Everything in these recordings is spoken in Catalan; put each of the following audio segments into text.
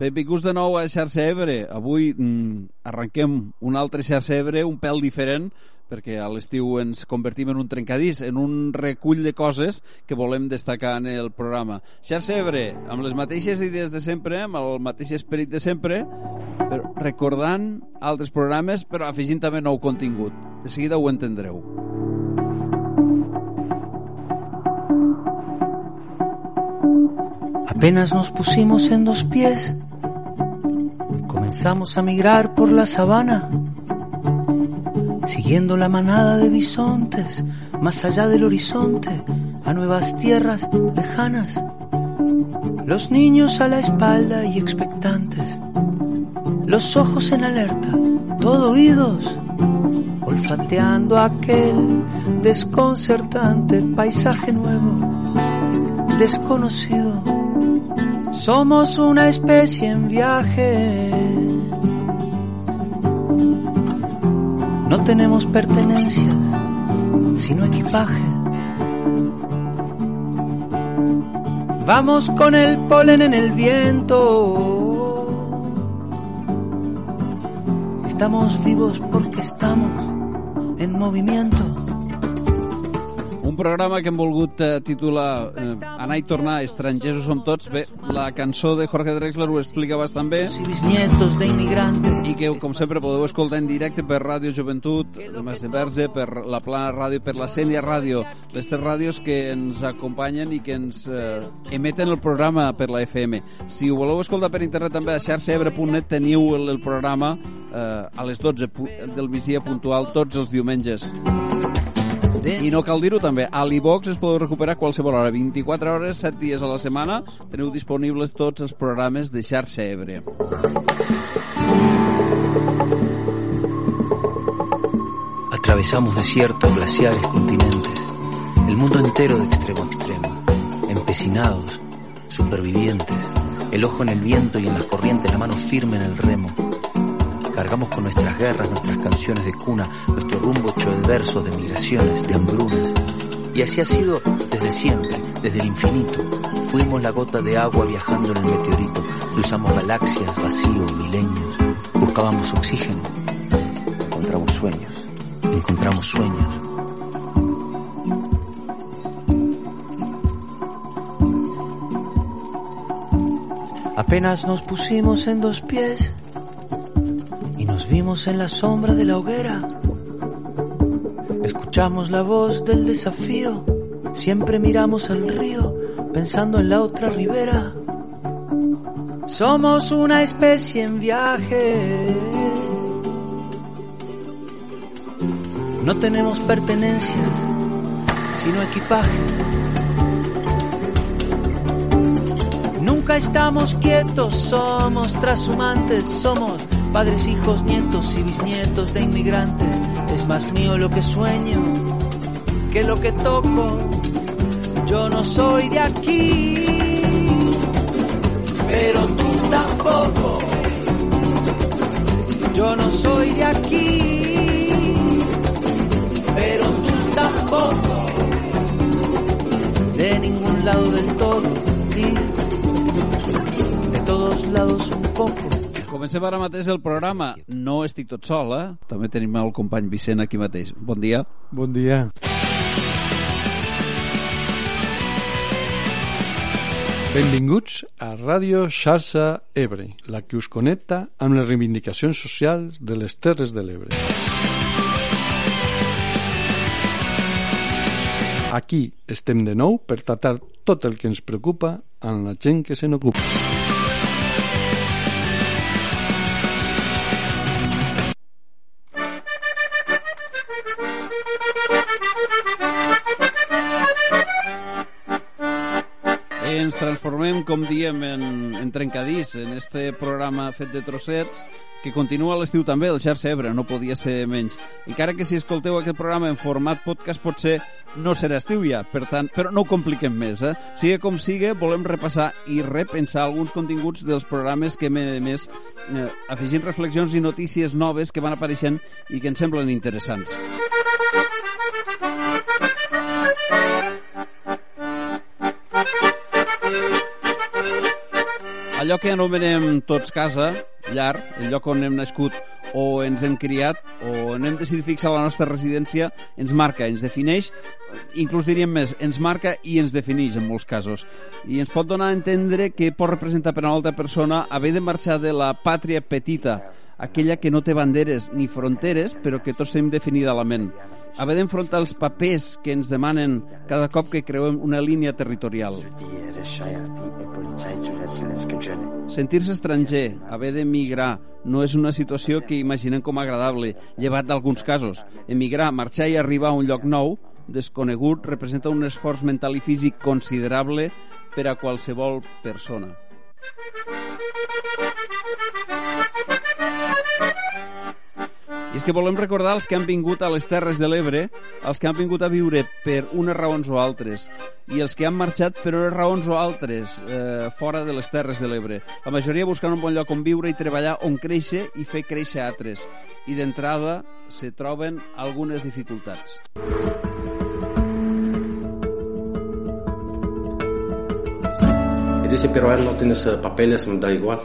Benvinguts de nou a Xarxa Ebre. Avui mm, arrenquem un altre Xarxa Ebre, un pèl diferent, perquè a l'estiu ens convertim en un trencadís, en un recull de coses que volem destacar en el programa. Xarxa Ebre, amb les mateixes idees de sempre, amb el mateix esperit de sempre, però recordant altres programes, però afegint també nou contingut. De seguida ho entendreu. Apenas nos pusimos en dos pies, comenzamos a migrar por la sabana, siguiendo la manada de bisontes, más allá del horizonte, a nuevas tierras lejanas. Los niños a la espalda y expectantes, los ojos en alerta, todo oídos, olfateando aquel desconcertante paisaje nuevo, desconocido somos una especie en viaje. No tenemos pertenencias, sino equipaje. Vamos con el polen en el viento. Estamos vivos porque estamos en movimiento. Programa que hem volgut eh, titular eh, Anar i tornar, estrangers ho som tots. Bé, la cançó de Jorge Drexler ho explica bastant bé. I que, com sempre, podeu escoltar en directe per Ràdio Joventut, de Mas de Verge, per la Plana Ràdio, per la Cèlia Ràdio, les tres ràdios que ens acompanyen i que ens eh, emeten el programa per la FM. Si ho voleu escoltar per internet també a xarxebre.net teniu el, el programa eh, a les 12 del migdia puntual tots els diumenges. I no cal dir-ho també, a l'iVox es podeu recuperar qualsevol hora, 24 hores, 7 dies a la setmana. Teniu disponibles tots els programes de xarxa Ebre. Atravesamos desiertos, glaciares, continentes, el mundo entero de extremo a extremo, empecinados, supervivientes, el ojo en el viento y en las corrientes, la mano firme en el remo. Cargamos con nuestras guerras, nuestras canciones de cuna, nuestro rumbo hecho de versos, de migraciones, de hambrunas. Y así ha sido desde siempre, desde el infinito. Fuimos la gota de agua viajando en el meteorito. Cruzamos galaxias, vacíos, milenios. Buscábamos oxígeno. Encontramos sueños. Encontramos sueños. Apenas nos pusimos en dos pies nos vimos en la sombra de la hoguera. Escuchamos la voz del desafío, siempre miramos al río pensando en la otra ribera. Somos una especie en viaje. No tenemos pertenencias, sino equipaje. Nunca estamos quietos, somos trashumantes, somos padres, hijos, nietos y bisnietos de inmigrantes. Es más mío lo que sueño que lo que toco. Yo no soy de aquí, pero tú tampoco. Yo no soy de aquí, pero tú tampoco. De ningún lado del todo y de todos lados. Comencem ara mateix el programa. No estic tot sol, eh? També tenim el company Vicent aquí mateix. Bon dia. Bon dia. Benvinguts a Ràdio Xarxa Ebre, la que us connecta amb les reivindicacions socials de les Terres de l'Ebre. Aquí estem de nou per tratar tot el que ens preocupa amb la gent que se n'ocupa. Transformem, com diem, en, en trencadís, en este programa fet de trossets, que continua a l'estiu també, el Xarxa Ebre, no podia ser menys. Encara que si escolteu aquest programa en format podcast potser no serà estiu ja, per tant, però no ho compliquem més. Eh? Sigue com sigue, volem repassar i repensar alguns continguts dels programes que hem emès, eh, afegint reflexions i notícies noves que van apareixent i que ens semblen interessants. Allò que anomenem tots casa, llar, el lloc on hem nascut o ens hem criat o on hem decidit fixar la nostra residència, ens marca, ens defineix, inclús diríem més, ens marca i ens defineix en molts casos. I ens pot donar a entendre que pot representar per a una altra persona haver de marxar de la pàtria petita, aquella que no té banderes ni fronteres, però que tots tenim definida a la ment. Haver d'enfrontar els papers que ens demanen cada cop que creuem una línia territorial. Sentir-se estranger, haver d'emigrar, no és una situació que imaginem com agradable, llevat d'alguns casos. Emigrar, marxar i arribar a un lloc nou, desconegut, representa un esforç mental i físic considerable per a qualsevol persona. I és que volem recordar els que han vingut a les Terres de l'Ebre, els que han vingut a viure per unes raons o altres, i els que han marxat per unes raons o altres eh, fora de les Terres de l'Ebre. La majoria buscant un bon lloc on viure i treballar on créixer i fer créixer altres. I d'entrada se troben algunes dificultats. Dice, pero él no tienes papeles, me da igual.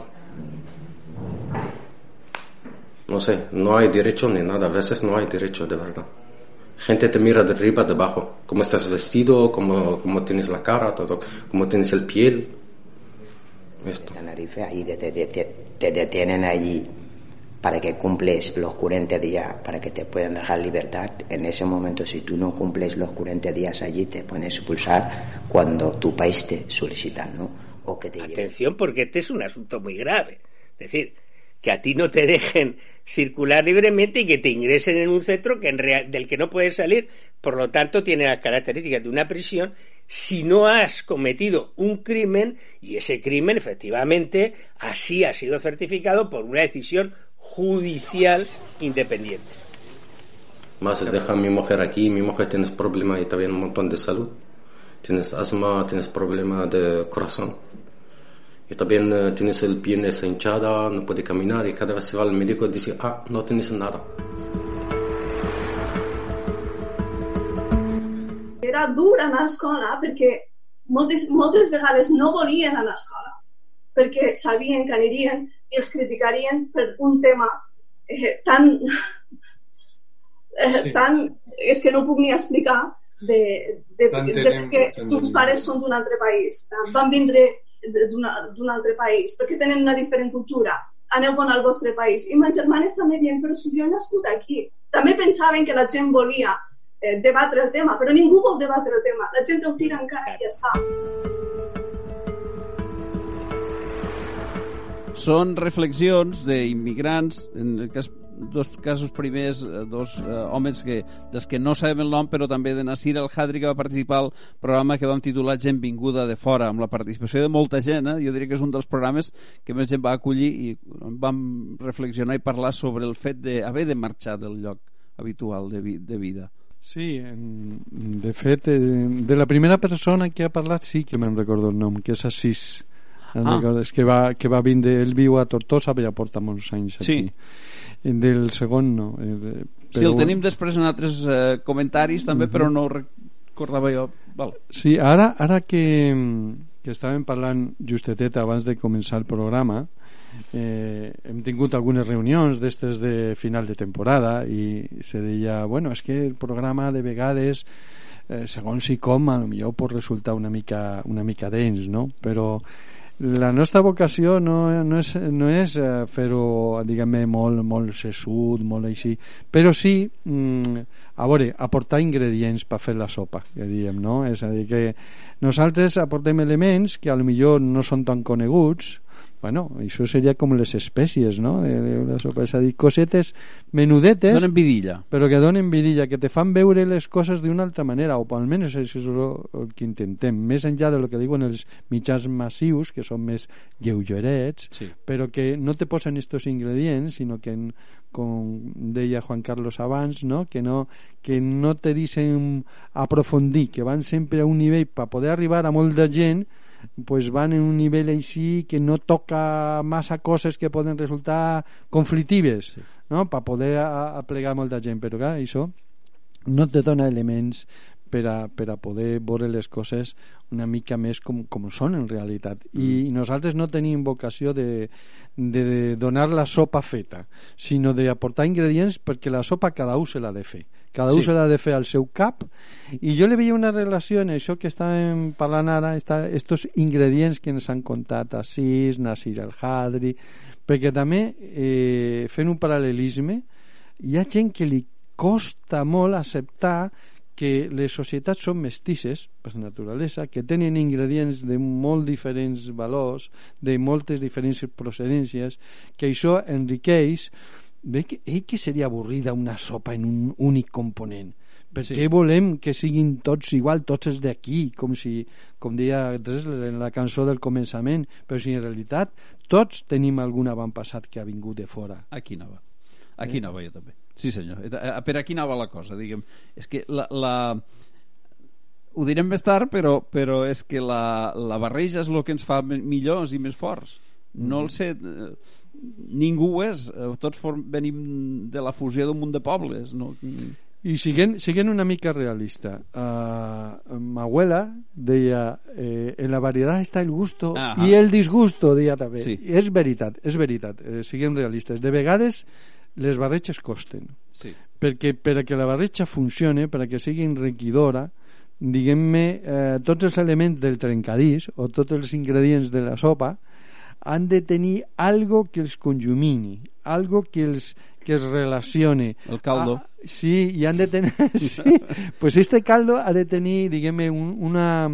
No sé, no hay derecho ni nada, a veces no hay derecho de verdad. Gente te mira de arriba, de abajo, cómo estás vestido, cómo, cómo tienes la cara, todo, cómo tienes el piel. Esto. Tenerife, ahí te, te, te, te detienen allí para que cumples los 40 días, para que te puedan dejar libertad. En ese momento, si tú no cumples los 40 días allí, te pueden expulsar cuando tu país te solicita, ¿no? O que te Atención, porque este es un asunto muy grave. Es decir, que a ti no te dejen circular libremente y que te ingresen en un centro que en real, del que no puedes salir, por lo tanto tiene las características de una prisión si no has cometido un crimen y ese crimen efectivamente así ha sido certificado por una decisión judicial independiente. Más deja a mi mujer aquí, mi mujer tienes problemas y también un montón de salud. Tienes asma, tienes problemas de corazón. Y también uh, tienes el pie hinchada, no puede caminar y cada vez se va al médico y dice, ah, no tienes nada. Era dur anar a escola perquè moltes, moltes vegades no volien anar a escola perquè sabien que anirien i els criticarien per un tema eh, tan, eh, tan... és que no puc ni explicar de, de, de, de que els pares són d'un altre país. Van vindre d'un altre país, perquè tenen una diferent cultura, aneu bon al vostre país. I meus germanes també diuen, però si jo he nascut aquí. També pensaven que la gent volia eh, debatre el tema, però ningú vol debatre el tema. La gent ho tira encara i ja està. Són reflexions d'immigrants, en el cas dos casos primers, eh, dos eh, homes que, dels que no sabem el nom, però també de Nasir El Hadri, que va participar al programa que vam titular Gent vinguda de fora, amb la participació de molta gent. Eh? Jo diria que és un dels programes que més gent va acollir i vam reflexionar i parlar sobre el fet d'haver de marxar del lloc habitual de, vi de vida. Sí, de fet, eh, de la primera persona que ha parlat sí que me'n recordo el nom, que és Assís. Ah. És que va, que va vindre, ell viu a Tortosa, però ja porta molts anys aquí. Sí del segon no. Eh, però... Si el tenim després en altres eh, comentaris també, uh -huh. però no recordava jo. Val. Sí, ara, ara que, que estàvem parlant justetet abans de començar el programa, eh, hem tingut algunes reunions d'estes de final de temporada i se deia, bueno, és que el programa de vegades eh, segons i com, a lo millor pot resultar una mica, una mica dens, no? Però la nostra vocació no, no és, no és eh, fer-ho diguem molt, molt sessut, molt així però sí mm, a veure, aportar ingredients per fer la sopa que diem, no? és a dir que nosaltres aportem elements que a lo millor no són tan coneguts bueno, això seria com les espècies no? de, de una sopa, és a dir, cosetes menudetes donen vidilla però que donen vidilla, que te fan veure les coses d'una altra manera, o almenys això és el que intentem, més enllà de lo que diuen els mitjans massius, que són més lleugerets, sí. però que no te posen estos ingredients, sinó que com deia Juan Carlos abans, no? Que, no, que no te dicen aprofundir, que van sempre a un nivell per poder arribar a molta gent pues van en un nivell així que no toca massa coses que poden resultar conflictives sí. no? per poder aplegar molta gent però clar, això no te dona elements per a, per a poder veure les coses una mica més com, com són en realitat. I mm. nosaltres no tenim vocació de, de donar la sopa feta, sinó d'aportar ingredients perquè la sopa cada un se l'ha de fer. Cada sí. un se l'ha de fer al seu cap i jo le veia una relació en això que estàvem parlant ara, esta, estos ingredients que ens han contat Assis, Nasir el-Hadri, perquè també, eh, fent un paral·lelisme, hi ha gent que li costa molt acceptar que les societats són mestisses per naturalesa, que tenen ingredients de molt diferents valors, de moltes diferents procedències, que això enriqueix Bé que, eh, que seria avorrida una sopa en un únic component. Per sí. què volem que siguin tots igual, tots els d'aquí, com si, com deia en la cançó del començament, però si en realitat tots tenim algun avantpassat que ha vingut de fora. Aquí no va. Aquí eh? no va jo també. Sí senyor. Eh, eh, per aquí anava la cosa, diguem. És que la, la... Ho direm més tard, però, però és que la, la barreja és el que ens fa millors i més forts. No el sé... Ningú és. Tots venim de la fusió d'un munt de pobles. No? I siguent, siguent una mica realista, uh, ma abuela deia eh, en la varietat està el gusto Aha. i el disgusto, deia també. Sí. I és veritat, és veritat, eh, siguem realistes. De vegades les barretges costen. Sí. Perquè per a que la barretja funcione, per a que sigui enriquidora, diguem-me, eh, tots els elements del trencadís o tots els ingredients de la sopa han de tenir algo que els conjumini, algo que els, que es relacione. El caldo. Ah, sí, y han de tener... sí, pues este caldo ha de tenir, diguem un, una,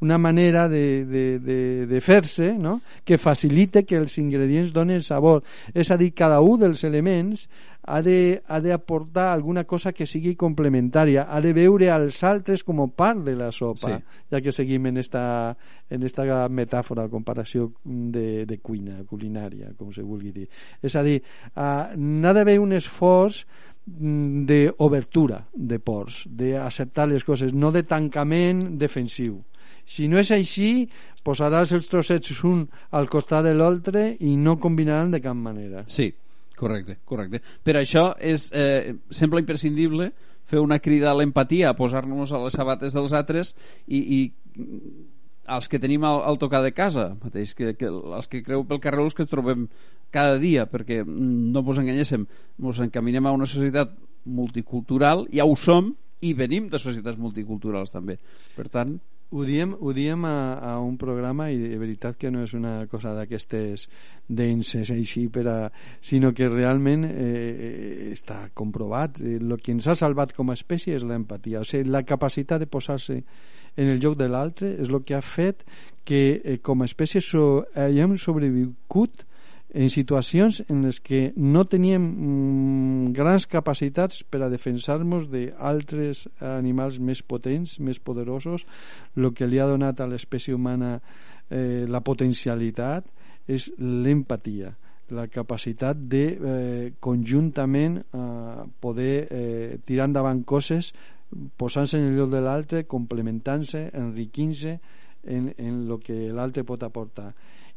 una manera de, de, de, de fer-se no? que facilite que els ingredients donen sabor. És a dir, cada un dels elements ha d'aportar alguna cosa que sigui complementària, ha de veure als altres com a part de la sopa, sí. ja que seguim en esta, en esta metàfora, comparació de, de cuina, culinària, com se vulgui dir. És a dir, uh, n'ha d'haver un esforç mm, d'obertura de ports, d'acceptar les coses, no de tancament defensiu. Si no és així, posaràs els trossets un al costat de l'altre i no combinaran de cap manera. Sí, Correcte, correcte. Per això és, eh, sembla imprescindible fer una crida a l'empatia, a posar-nos a les sabates dels altres i, i els que tenim al, al tocar de casa mateix, que, que els que creu pel carrer els que trobem cada dia perquè no ens enganyéssim, ens encaminem a una societat multicultural ja ho som i venim de societats multiculturals també per tant ho diem, ho diem a, a un programa i de veritat que no és una cosa d'aquestes denses així per a, sinó que realment eh, està comprovat. El eh, que ens ha salvat com a espècie és l'empatia. O sigui, la capacitat de posar-se en el lloc de l'altre és el que ha fet que eh, com a espècie so, haguem sobreviscut en situacions en les que no teníem mm, grans capacitats per a defensar-nos d'altres animals més potents, més poderosos, el que li ha donat a l'espècie humana eh, la potencialitat és l'empatia la capacitat de eh, conjuntament eh, poder eh, tirar endavant coses posant-se en el lloc de l'altre, complementant-se, enriquint-se en, en el que l'altre pot aportar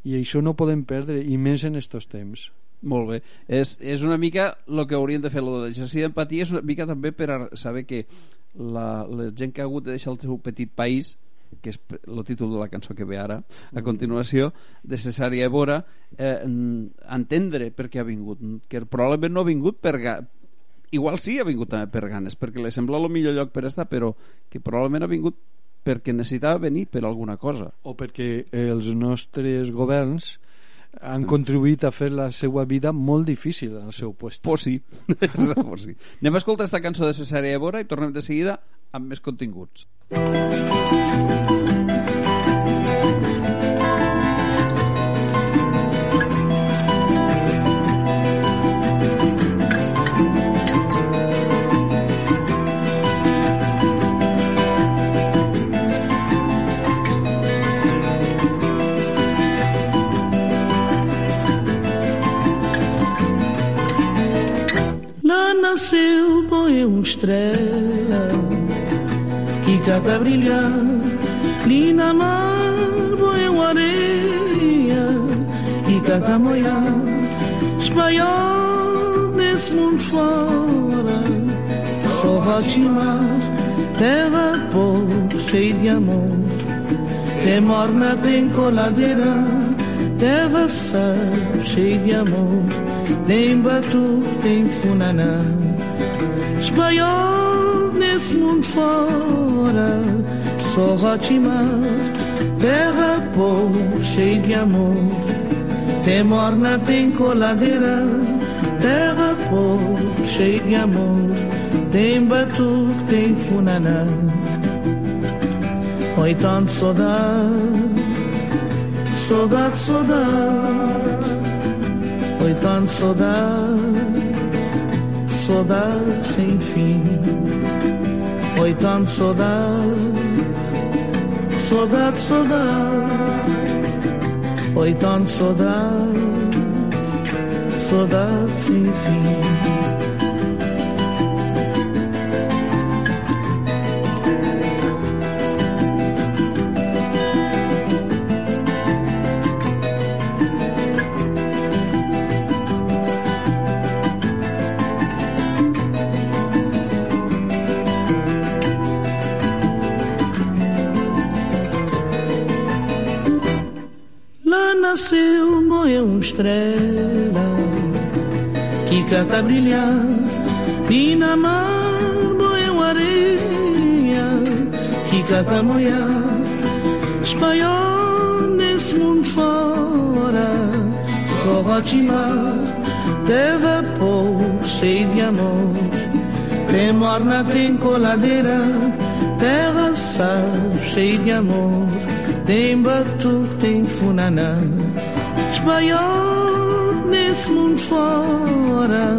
i això no podem perdre i més en estos temps. Molt bé, és, és una mica el que haurien de fer, l'exercici d'empatia és una mica també per saber que la, la gent que ha hagut de deixar el seu petit país que és el títol de la cançó que ve ara a mm. continuació, de Cesària Evora eh, entendre per què ha vingut. Que probablement no ha vingut per igual sí ha vingut també per ganes perquè li sembla el millor lloc per estar però que probablement ha vingut perquè necessitava venir per alguna cosa. O perquè els nostres governs han contribuït a fer la seva vida molt difícil al seu puesto. Pues sí. pues sí. Anem a escoltar esta cançó de Cesarea Evora i tornem de seguida amb més continguts. Nasceu uma estrela que cada brilhar. Linda mar uma areia que cada molhar. Espalhou desse mundo fora só vai te mar terra pobre, cheia de amor. Tem morna, tem coladeira, terra sal, cheia de amor. Tem batu, tem funaná. Espanhol nesse mundo fora, só rotimar, terra pobre, cheia de amor. Tem morna, tem coladeira, terra pobre, cheia de amor. Tem batuque, tem funaná. Oi, tanto saudade, saudade, saudade. Oi, tanto saudade, saudade sem fim. Oi, tanto saudade, saudade, saudade. Oi, tanto saudade, saudade sem fim. Canta brilhar e na mar morreu areia que canta molhar espanhol nesse mundo fora só rotimar teve pouco cheio de amor. Tem morna, tem coladeira terra sal cheio de amor. Tem batu, tem funaná. Espanhol mundo fora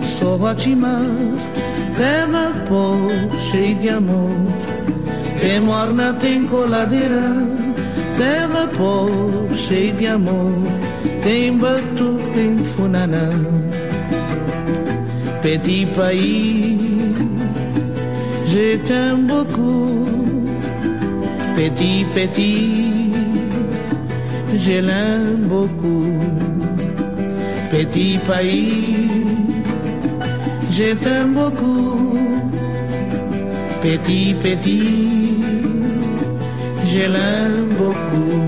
Só Guatimar Terra pobre, cheio de amor Tem morna, tem coladeira Terra pobre, cheio de amor Tem batu, tem funaná Petit pays Je t'aime beaucoup petit, petit, je l'aime beaucoup. Petit pays, je t'aime beaucoup. Petit, petit, je l'aime beaucoup.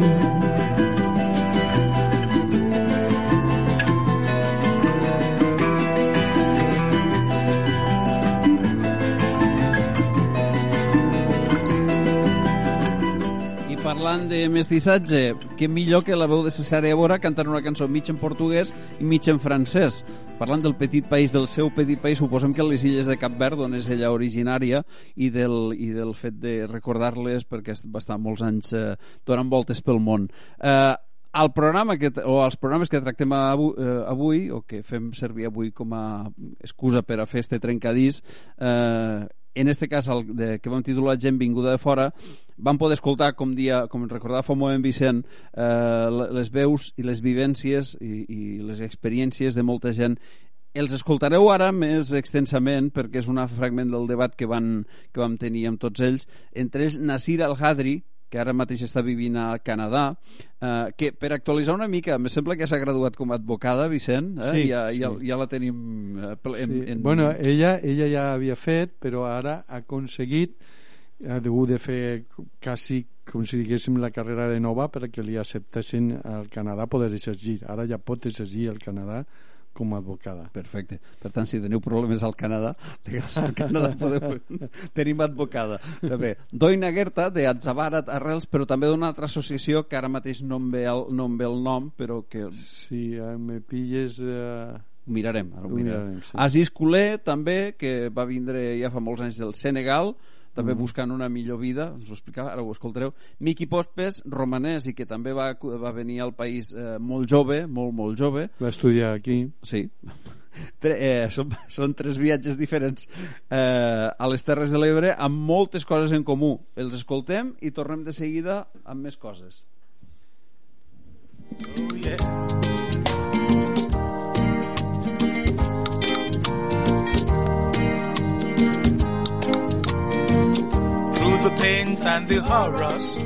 Parlant de mestissatge, què millor que la veu de Cesare Évora cantant una cançó mig en portuguès i mig en francès. Parlant del petit país, del seu petit país, suposem que les illes de Cap Verd, on és ella originària, i del, i del fet de recordar-les perquè va estar molts anys eh, donant voltes pel món. Eh, el programa que, o els programes que tractem avui, eh, avui o que fem servir avui com a excusa per a fer este trencadís eh, en este cas el de, que vam titular Gent vinguda de fora vam poder escoltar, com, dia, com recordava fa un moment Vicent, eh, les veus i les vivències i, i les experiències de molta gent. Els escoltareu ara més extensament perquè és un fragment del debat que, van, que vam tenir amb tots ells entre ells Nasir Al-Hadri que ara mateix està vivint a Canadà, eh, que per actualitzar una mica, me sembla que s'ha graduat com a advocada, Vicent, eh? sí, ja, sí. ja, ja la tenim eh, en, sí. en... Bueno, ella, ella ja havia fet, però ara ha aconseguit ha hagut de fer quasi com si diguéssim la carrera de nova perquè li acceptessin al Canadà poder exercir. Ara ja pot exercir al Canadà com a advocada. Perfecte. Per tant, si teniu problemes al Canadà, legals al Canadà podeu... tenim advocada. També. Doina Gerta, de Atzabarat Arrels, però també d'una altra associació que ara mateix no em ve el, no em ve el nom, però que... Si eh, me pilles... Eh... Ho mirarem. Ara ho Ho mirarem. mirarem, sí. Aziz Culé, també, que va vindre ja fa molts anys del Senegal, també Mhm. buscant una millor vida, ens ho explicava, ara ho escoltareu. Miqui Pospes, romanès, i que també va, va venir al país eh, molt jove, molt, molt jove, Va estudiar aquí. Sí. Tre, eh, són, són tres viatges diferents eh, a les Terres de l'Ebre amb moltes coses en comú. Els escoltem i tornem de seguida amb més coses. Oh, yeah. The pains and the horrors.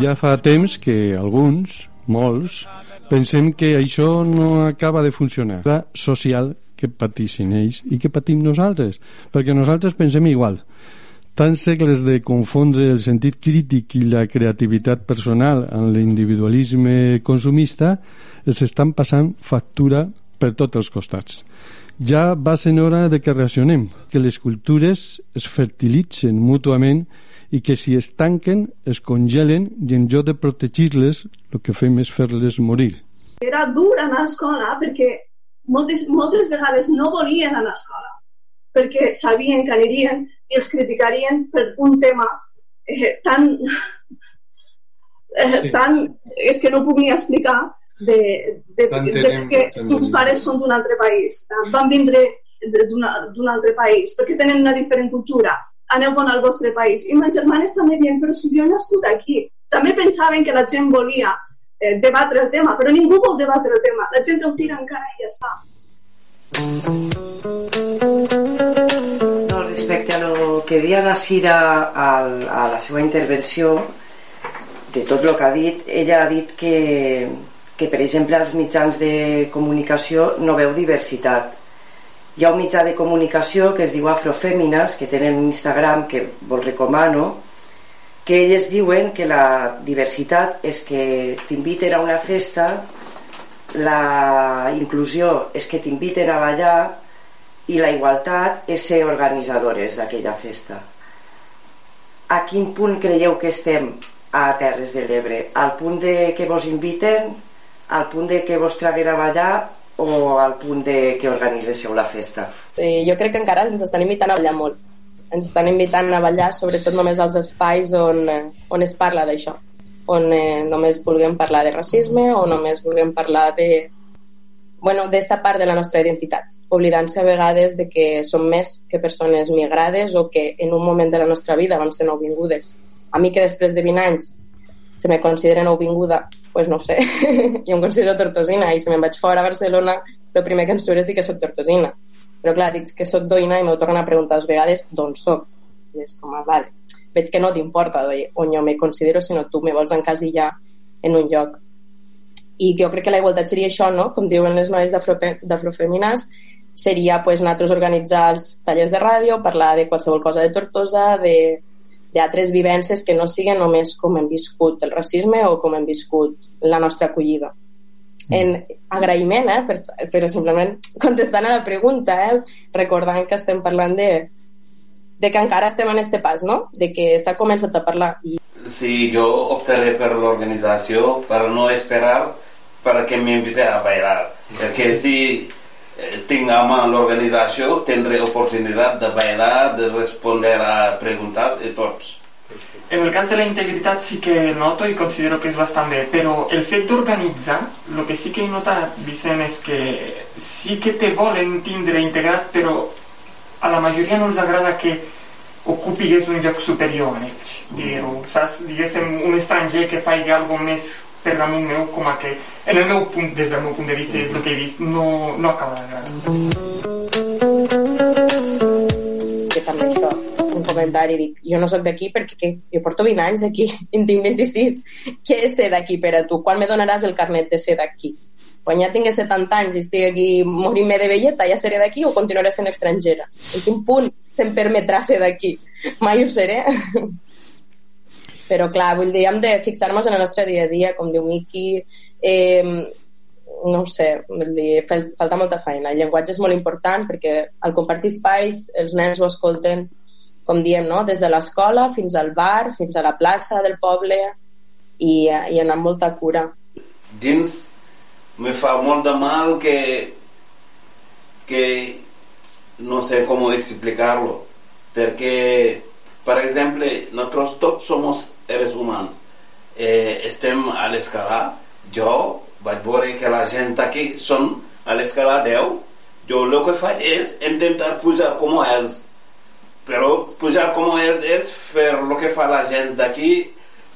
Ja fa temps que alguns, molts, pensem que això no acaba de funcionar. La social que patissin ells i que patim nosaltres, perquè nosaltres pensem igual. Tants segles de confondre el sentit crític i la creativitat personal amb l'individualisme consumista els estan passant factura per tots els costats. Ja va ser hora de que reaccionem, que les cultures es fertilitzen mútuament i que si es tanquen es congelen i en lloc de protegir-les el que fem és fer-les morir. Era dur anar a escola perquè moltes, moltes vegades no volien anar a escola perquè sabien que anirien i els criticarien per un tema eh, tan, eh, sí. tan... és que no puc ni explicar de, de, de, de que els pares són d'un altre país, van vindre d'un altre país, perquè tenen una diferent cultura, aneu bon al vostre país. I ma germana està me dient, però si jo he nascut aquí. També pensaven que la gent volia eh, debatre el tema, però ningú vol debatre el tema. La gent ho tira encara i ja està. No, respecte a lo que dia la Cira al, a la seva intervenció, de tot el que ha dit, ella ha dit que, que per exemple, als mitjans de comunicació no veu diversitat hi ha un mitjà de comunicació que es diu Afrofèmines, que tenen un Instagram que vos recomano, que elles diuen que la diversitat és que t'inviten a una festa, la inclusió és que t'inviten a ballar i la igualtat és ser organitzadores d'aquella festa. A quin punt creieu que estem a Terres de l'Ebre? Al punt de que vos inviten? Al punt de que vos traguen a ballar? o al punt de que organitzéssiu la festa? Sí, jo crec que encara ens estan invitant a ballar molt. Ens estan invitant a ballar sobretot només als espais on, on es parla d'això on eh, només vulguem parlar de racisme o només vulguem parlar de bueno, d'esta part de la nostra identitat, oblidant-se a vegades de que som més que persones migrades o que en un moment de la nostra vida vam ser nouvingudes. A mi que després de 20 anys se me considera nouvinguda pues no sé, jo em considero tortosina i si me'n vaig fora a Barcelona el primer que em surt és dir que soc tortosina. Però clar, dic que soc doina i m'ho tornen a preguntar dues vegades d'on soc i és com, ah, vale, veig que no t'importa on jo me considero, sinó tu me vols encasillar en un lloc. I jo crec que la igualtat seria això, no? com diuen les noies d'afrofemines seria pues, nosaltres organitzar els tallers de ràdio, parlar de qualsevol cosa de Tortosa, de d'altres vivències que no siguin només com hem viscut el racisme o com hem viscut la nostra acollida. Mm. En agraïment, eh, per, però simplement contestant a la pregunta, eh, recordant que estem parlant de, de que encara estem en este pas, no? De que s'ha començat a parlar. I... Sí, jo optaré per l'organització per no esperar para que a bailar. Perquè si eh, tinc a mà l'organització, tindré oportunitat de bailar, de respondre a preguntes i tots. En el cas de la integritat sí que noto i considero que és bastant bé, però el fet d'organitzar, el que sí que he notat, Vicent, és que sí que te volen tindre integrat, però a la majoria no els agrada que ocupis un lloc superior a ells. Saps? Diguéssim, un estranger que faci alguna més per damunt meu com a que en el meu punt, des del meu punt de vista és el que he vist, no, no acaba d'agradar que també això un comentari, dic, jo no sóc d'aquí perquè que, jo porto 20 anys aquí, en tinc 26 què és ser d'aquí per a tu? quan me donaràs el carnet de ser d'aquí? quan ja tingué 70 anys i estic aquí morint-me de velleta, ja seré d'aquí o continuaré sent estrangera? En quin punt se'm permetrà ser d'aquí? Mai ho seré. Però, clar, vull dir, hem de fixar-nos en el nostre dia a dia, com diu Miki, eh, no sé, vull dir, falta molta feina. El llenguatge és molt important perquè al compartir espais els nens ho escolten, com diem, no? des de l'escola fins al bar, fins a la plaça del poble i, i anar amb molta cura. Dins me fa molt de mal que que no sé com explicar-lo perquè per exemple nosaltres tots somos seres humans. Eh, estem a l'escala, jo vaig veure que la gent aquí són a l'escala 10, jo el que faig és intentar pujar com ells, però pujar com ells és fer el que fa la gent d'aquí,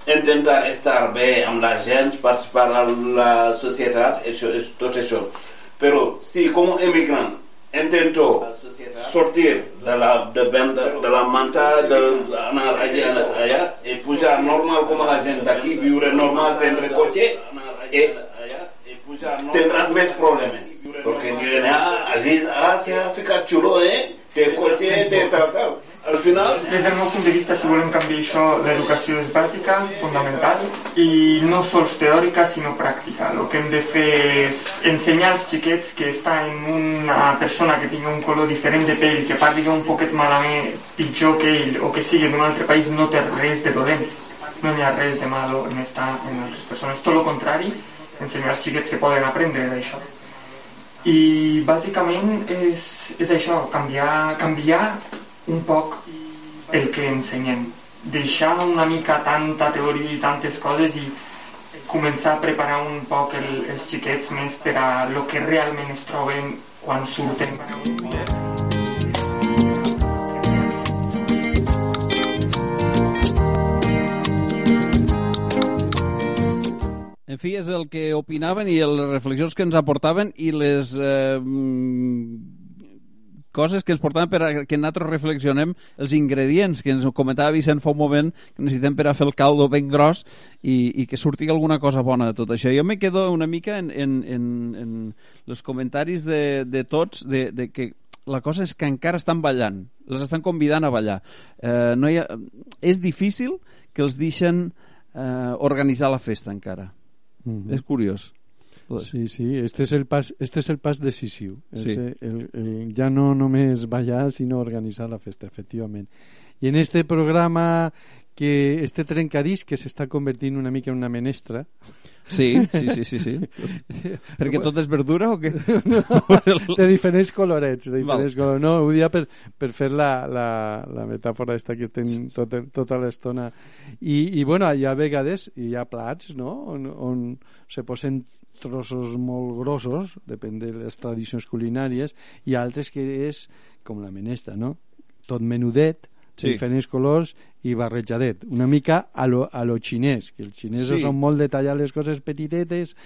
intentar estar bé amb la gent, participar en la societat, això, tot això. Però si com emigrant intento sortir de la, de, de, de la manta, allà, i pujar normal com la gent d'aquí, normal, tindre cotxe, i tindràs més problemes. Al final... Des del meu punt de vista, si volem canviar això, l'educació és bàsica, fundamental, i no sols teòrica, sinó pràctica. El que hem de fer és ensenyar als xiquets que està en una persona que tingui un color diferent de pell, que parli un poquet malament, pitjor que ell, o que sigui d'un altre país, no té res de dolent. No hi ha res de malo en estar en altres persones. Tot el contrari, ensenyar als xiquets que poden aprendre d'això. I bàsicament és, és això, canviar, canviar un poc el que ensenyem. Deixar una mica tanta teoria i tantes coses i començar a preparar un poc el, els xiquets més per a lo que realment es troben quan surten. En fi, és el que opinaven i les reflexions que ens aportaven i les eh, coses que ens portaven per a que nosaltres reflexionem els ingredients que ens comentava Vicent fa un moment que necessitem per a fer el caldo ben gros i, i que surti alguna cosa bona de tot això. Jo me quedo una mica en, en, en, en els comentaris de, de tots de, de que la cosa és que encara estan ballant, les estan convidant a ballar. Eh, no hi ha, és difícil que els deixen eh, organitzar la festa encara. Mm -hmm. És curiós. Sí, sí, este és el pas, este és el pas decisiu. Este, sí. el, el, ja no només ballar, sinó organitzar la festa, efectivament. I en este programa que este trencadís que s'està convertint una mica en una menestra Sí, sí, sí, sí, sí. Perquè tot és verdura o què? No, de diferents colorets, de diferents colors. No, ho dia per, per fer la, la, la metàfora esta que estem tot, tota l'estona. I, I, bueno, hi ha vegades, hi ha plats, no?, on, on se posen trossos molt grossos, depèn de les tradicions culinàries, i altres que és com la menestra, no? Tot menudet, sí. diferents colors i barrejadet, una mica a lo, a lo xinès, que els xinesos sí. són molt de tallar les coses petitetes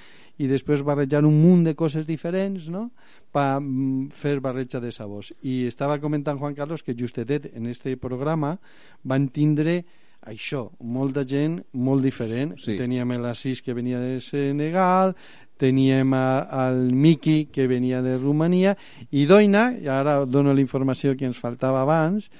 i després barrejar un munt de coses diferents, no?, per mm, fer barreja de sabors. I estava comentant Juan Carlos que justetet en este programa van tindre això, molta gent molt diferent. Sí. Teníem l'Assis que venia de Senegal, teníem a, al Miki que venia de Romania i Doina, i ara dono la informació que ens faltava abans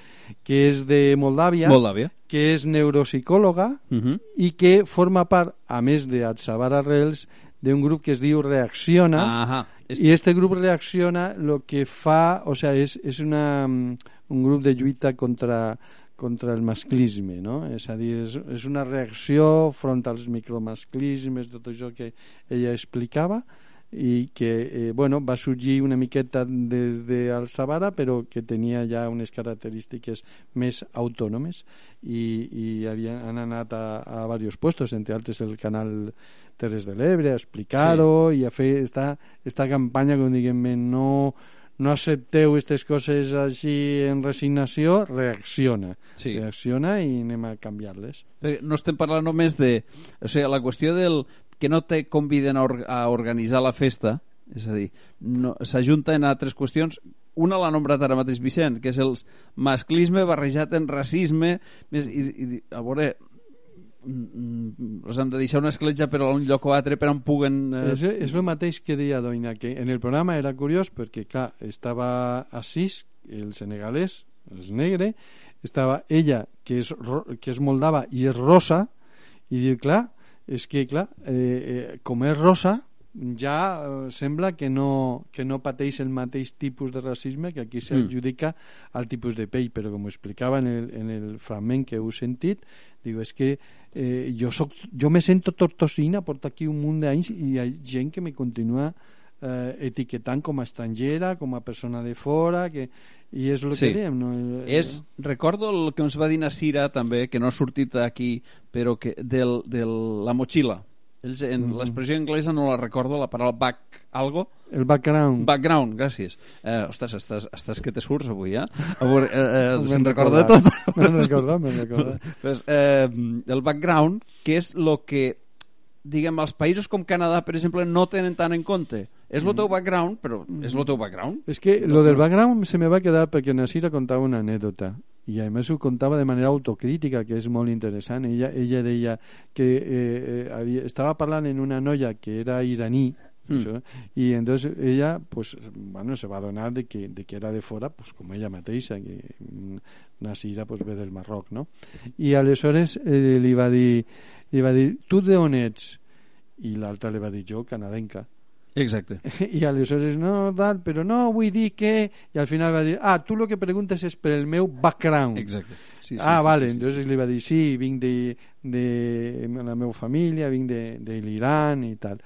que és de Moldàvia, Moldàvia. que és neuropsicòloga uh -huh. i que forma part, a més de Atsabar Arrels, d'un grup que es diu Reacciona uh -huh. i este grup Reacciona lo que fa, o sea, és, és una, un grup de lluita contra contra el masclisme, no? És a dir, és, és una reacció front als micromasclismes, tot això que ella explicava, i que eh, bueno, va sorgir una miqueta des del Sabara però que tenia ja unes característiques més autònomes i, i havien, han anat a, a diversos puestos, entre altres el canal Terres de l'Ebre a explicar-ho sí. i a fer esta, esta campanya com diguem no no accepteu aquestes coses així en resignació, reacciona. Sí. Reacciona i anem a canviar-les. No estem parlant només de... O sigui, la qüestió del que no te conviden a, or a organitzar la festa, és a dir, no, s'ajunten a altres qüestions una l'ha nombrat ara mateix Vicent, que és el masclisme barrejat en racisme més, i, i a veure els han de deixar una escletja per a un lloc o altre per on puguen... Eh... És, és el mateix que deia Doina, que en el programa era curiós perquè, clar, estava Assis, el senegalès, és negre, estava ella, que és, que és moldava i és rosa, i diu, clar, és que, clar, eh, eh, com és rosa, ja eh, sembla que no, que no pateix el mateix tipus de racisme que aquí s'adjudica mm. al tipus de pell, però com explicava en el, en el fragment que heu sentit, diu, és que eh, jo, soc, jo me sento tortosina, porto aquí un munt d'anys i hi ha gent que me continua eh, etiquetant com a estrangera, com a persona de fora, que, i és el sí. que diem. No? És, recordo el que ens va dir Nasira també, que no ha sortit aquí, però que del, de la motxilla ells, en mm. l'expressió anglesa no la recordo, la paraula back algo. El background. Background, gràcies. Eh, ostres, estàs, estàs que te surts avui, eh? Avui, eh, eh se'n recorda tot. Me'n recorda, me'n recorda. pues, eh, el background, que és el que diguem, els països com Canadà, per exemple, no tenen tant en compte. És el teu background, però és el teu background. És que lo del background se me va quedar perquè Nasira contava una anècdota i a més ho contava de manera autocrítica que és molt interessant ella, ella deia que eh, eh, havia, estava parlant en una noia que era iraní Mm. Y entonces ella, pues, bueno, se va a donar de que, de que era de fora, pues, com ella mateixa, que Nasira, pues, ve del Marroc, no? I aleshores eh, li va dir, li va dir, tu d'on ets? I l'altra li va dir, jo, canadenca. Exacte. I aleshores, no, tal, però no, vull dir que... I al final va dir, ah, tu el que preguntes és per el meu background. Exacte. Sí, sí, ah, sí, vale, sí, sí, entonces sí. li va dir, sí, vinc de, de la meva família, vinc de, de l'Iran i tal.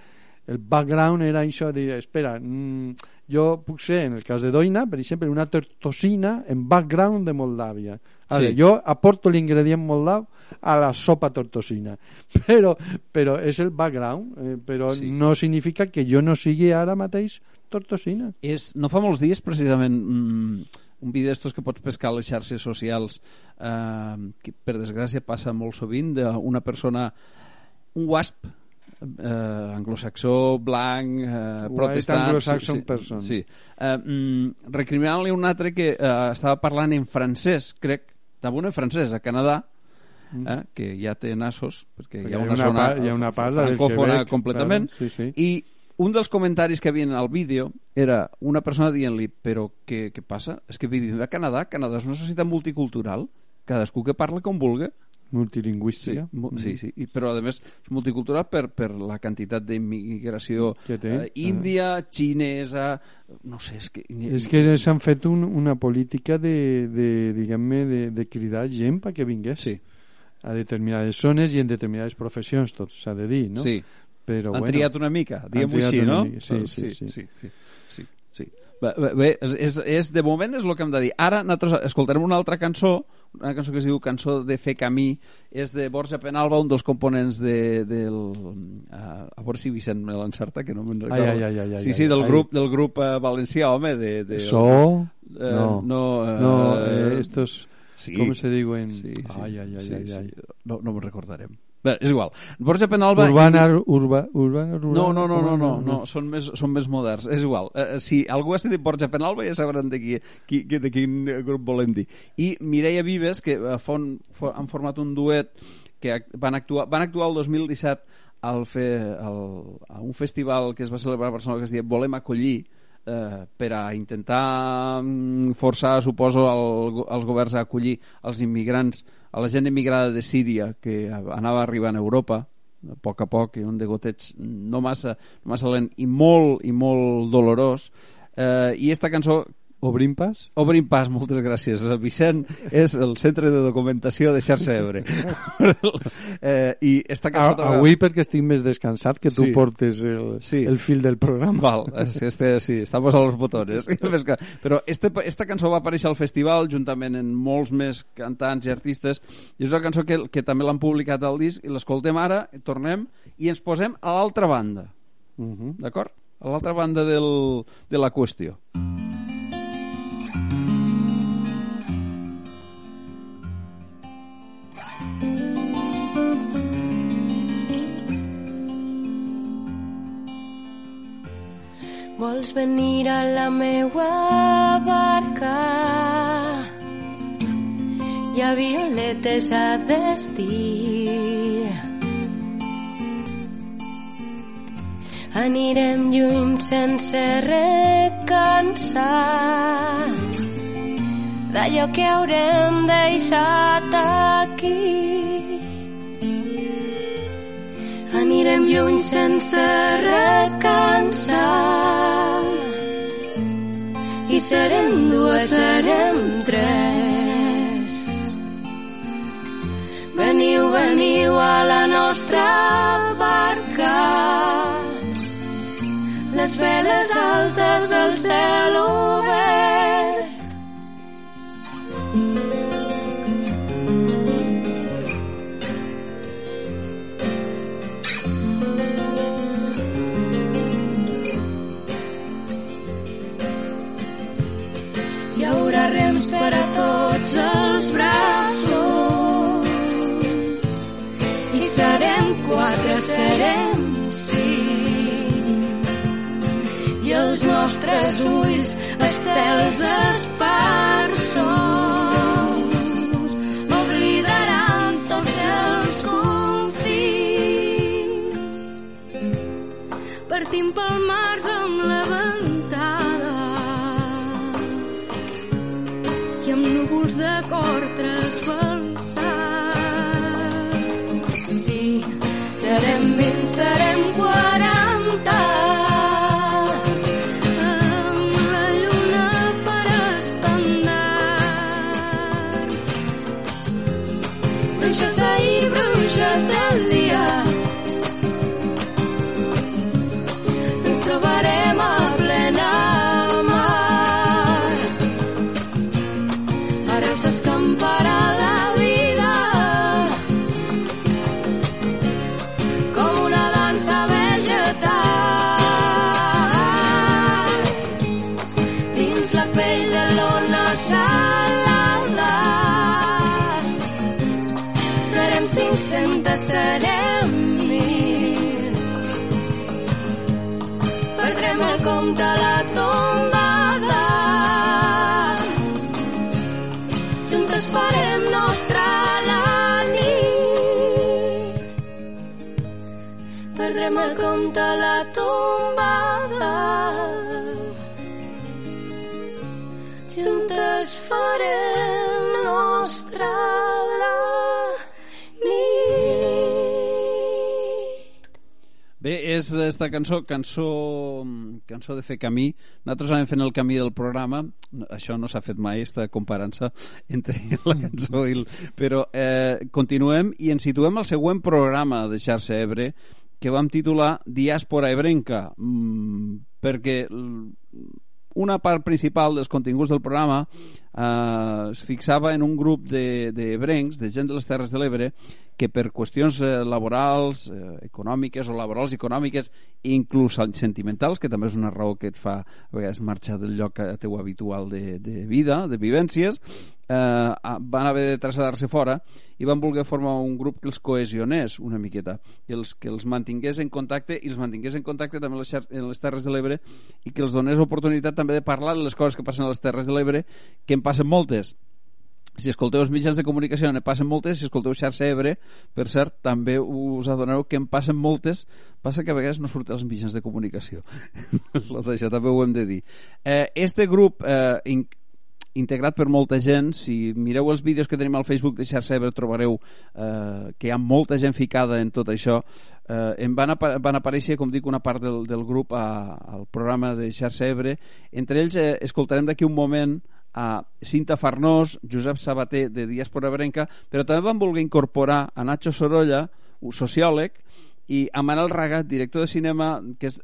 El background era això de, espera, mm, jo puc ser, en el cas de Doina, per exemple, una tortosina en background de Moldàvia. Ara, Sí. Jo aporto l'ingredient moldav a la sopa tortosina, però, però és el background, eh, però Sí. no significa que jo no sigui ara mateix tortosina. És, no fa molts dies, precisament, mm, un vídeo d'estos que pots pescar a les xarxes socials, eh, que per desgràcia passa molt sovint, d'una persona, un wasp, eh, anglosaxó, blanc, eh, protestant... anglo-saxon sí, person. Sí. Eh, mm, recriminant-li un altre que eh, estava parlant en francès, crec, damunt en francès, a Canadà, eh, que ja té nassos, perquè hi ha Perquè una, zona pa- hi ha una part, francòfona Quebec, completament, sí, sí. i un dels comentaris que havien al vídeo era una persona dient-li però què, què passa? És que vivim a Canadà, Canadà és una societat multicultural, cadascú que parla com vulga. Sí, Multilingüística. mu- sí, sí. I, però a més és multicultural per, per la quantitat d'immigració té, eh, índia, xinesa, no sé, és que... És que s'han fet un, una política de, de diguem-ne, de, de cridar gent perquè vingués Sí. A determinades zones i en determinades professions, tot s'ha de dir, no? Sí. Però, Han bueno, triat una mica, diguem-ho així, no? mica, Sí, sí, sí. sí, sí, sí, sí, sí. Bé, bé, és, és, de moment és el que hem de dir. Ara nosaltres escoltarem una altra cançó, una cançó que es diu Cançó de fer camí, és de Borja Penalba, un dels components de, del... Uh, a veure si Vicent me l'encerta, que no me'n recordo. Ai, ai, ai, ai, sí, sí, del ai. grup, del grup uh, valencià, home, de... de So? Eh, no. no, eh, no eh, estos... sí. ¿Cómo se diuen? Sí, sí, Ai, ai, ai, sí, ai, sí. ai. No, no me'n recordarem. Bé, és igual. Borja Penalba... Urbana, urba, urbana, rural... No, no, no, no, no, urbana, no, són més, són més moderns. És igual. Eh, si algú ha sentit Borja Penalba ja sabran de, qui, qui, qui, de quin grup volem dir. I Mireia Vives, que eh, fon, fon, han format un duet que van actuar, van actuar el 2017 al fe, al, a un festival que es va celebrar a Barcelona que es deia Volem acollir, eh, per a intentar mm, forçar, suposo, el, els governs a acollir els immigrants, a la gent immigrada de Síria que anava arribant a Europa a poc a poc, i un de gotets no massa, no massa lent i molt i molt dolorós. Eh, i esta cançó Obrim pas? Obrim pas, moltes gràcies. El Vicent és el centre de documentació de Xarxa Ebre. eh, I cançó... A, també- avui perquè estic més descansat que tu Sí. portes el, Sí. el fil del programa. Val, és, este, sí, estamos a los botones. Però este, esta cançó va aparèixer al festival juntament amb molts més cantants i artistes i és una cançó que, que també l'han publicat al disc i l'escoltem ara, tornem i ens posem a l'altra banda. Uh -huh. D'acord? A l'altra banda del, de la qüestió. Vols venir a la meua barca? Hi ha violetes a vestir. Anirem lluny sense recansar d'allò que haurem deixat aquí. Anirem lluny sense recansar i serem dues, serem tres. Veniu, veniu a la nostra barca les veles altes al cel obert. Per a tots els braços. I serem quatre, serem cinc. I els nostres ulls estels esparsos oblidaran tots els confins. Partim pel març amb la ventada Serem 500, serem mil. Perdrem el compte a la tombada. Juntes farem nostra la nit. Perdrem el compte a la tombada. Juntes farem nostra la nit. Bé, és esta cançó, cançó, cançó de fer camí. Nosaltres anem fent el camí del programa. Això no s'ha fet mai, esta comparança entre la cançó i el... Però eh, continuem i ens situem al següent programa de Xarxa Ebre que vam titular Diàspora Ebrenca mm, perquè una part principal dels continguts del programa eh, es fixava en un grup de, de brencs, de gent de les Terres de l'Ebre, que per qüestions eh, laborals, eh, econòmiques o laborals econòmiques, inclús sentimentals, que també és una raó que et fa a vegades marxar del lloc teu habitual de, de vida, de vivències, eh, van haver de traslladar-se fora i van voler formar un grup que els cohesionés una miqueta, que els, que els mantingués en contacte i els mantingués en contacte també en les, en les Terres de l'Ebre i que els donés oportunitat també de parlar de les coses que passen a les Terres de l'Ebre, que en passen moltes. Si escolteu els mitjans de comunicació ne passen moltes, si escolteu xarxa Ebre per cert, també us adoneu que en passen moltes, passa que a vegades no surt als mitjans de comunicació. Això també ho hem de dir. Eh, este grup eh, in integrat per molta gent si mireu els vídeos que tenim al Facebook de xarxa Ebre trobareu eh, que hi ha molta gent ficada en tot això. Eh, em van, apa van aparèixer com dic una part del, del grup a, al programa de xarxa Ebre. Entre ells eh, escoltarem d'aquí un moment a Cinta Farnós, Josep Sabater de Diàspora Brenca, però també van voler incorporar a Nacho Sorolla, un sociòleg, i a Manel Ragat, director de cinema, que és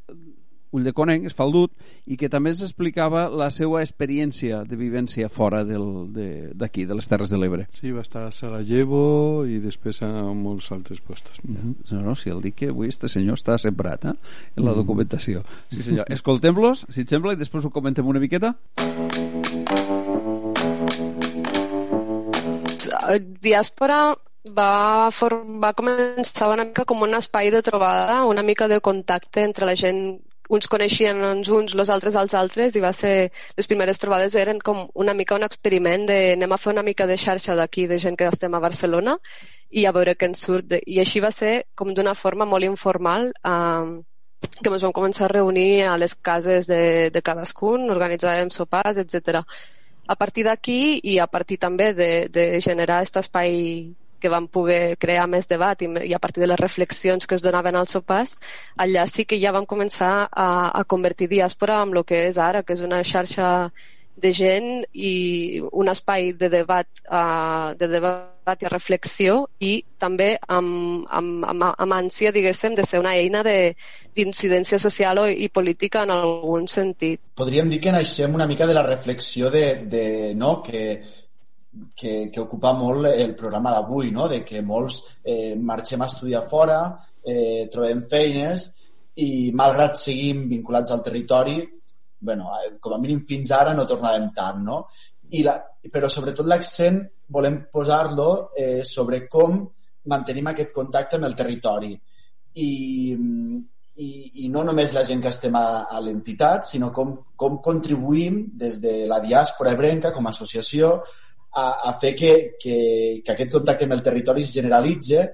Ulldeconnenc, és faldut, i que també ens explicava la seva experiència de vivència fora d'aquí, de, de les Terres de l'Ebre. Sí, va estar a Sarajevo i després a molts altres puestos. Mm -hmm. No, no, si el dic que avui este senyor està sembrat eh, en la documentació. Sí, senyor. Escoltem-los, si et sembla, i després ho comentem una miqueta. Diàspora va, va començar una mica com un espai de trobada, una mica de contacte entre la gent uns coneixien uns uns, els altres als altres i va ser, les primeres trobades eren com una mica un experiment de anem a fer una mica de xarxa d'aquí de gent que estem a Barcelona i a veure què ens surt. De... I així va ser com d'una forma molt informal eh, que ens vam començar a reunir a les cases de, de cadascun, organitzàvem sopars, etc. A partir d'aquí i a partir també de, de generar aquest espai que vam poder crear més debat i, i a partir de les reflexions que es donaven als sopars, allà sí que ja vam començar a, a convertir diàspora en el que és ara, que és una xarxa de gent i un espai de debat, uh, de debat i reflexió i també amb, amb, amb, amb ànsia, diguéssim, de ser una eina d'incidència social o, i política en algun sentit. Podríem dir que naixem una mica de la reflexió de, de no, que que, que ocupa molt el programa d'avui, no? de que molts eh, marxem a estudiar fora, eh, trobem feines i malgrat seguim vinculats al territori, bueno, eh, com a mínim fins ara no tornàvem tant, no? I la, però sobretot l'accent volem posar-lo eh, sobre com mantenim aquest contacte amb el territori. I, i, i no només la gent que estem a, a l'entitat, sinó com, com contribuïm des de la diàspora ebrenca com a associació a, a fer que, que, que aquest contacte amb el territori es generalitze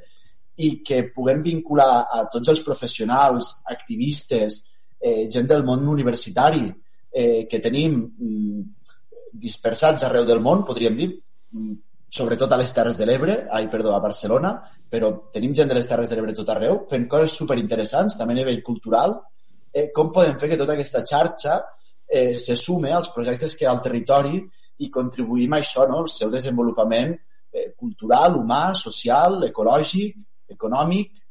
i que puguem vincular a tots els professionals, activistes, eh, gent del món universitari, eh, que tenim mm, dispersats arreu del món, podríem dir, mm, sobretot a les Terres de l'Ebre, ai, perdó, a Barcelona, però tenim gent de les Terres de l'Ebre tot arreu, fent coses superinteressants, també a nivell cultural. Eh, com podem fer que tota aquesta xarxa eh, se sume als projectes que hi ha al territori i contribuïm a això, no? el seu desenvolupament eh, cultural, humà, social, ecològic, econòmic,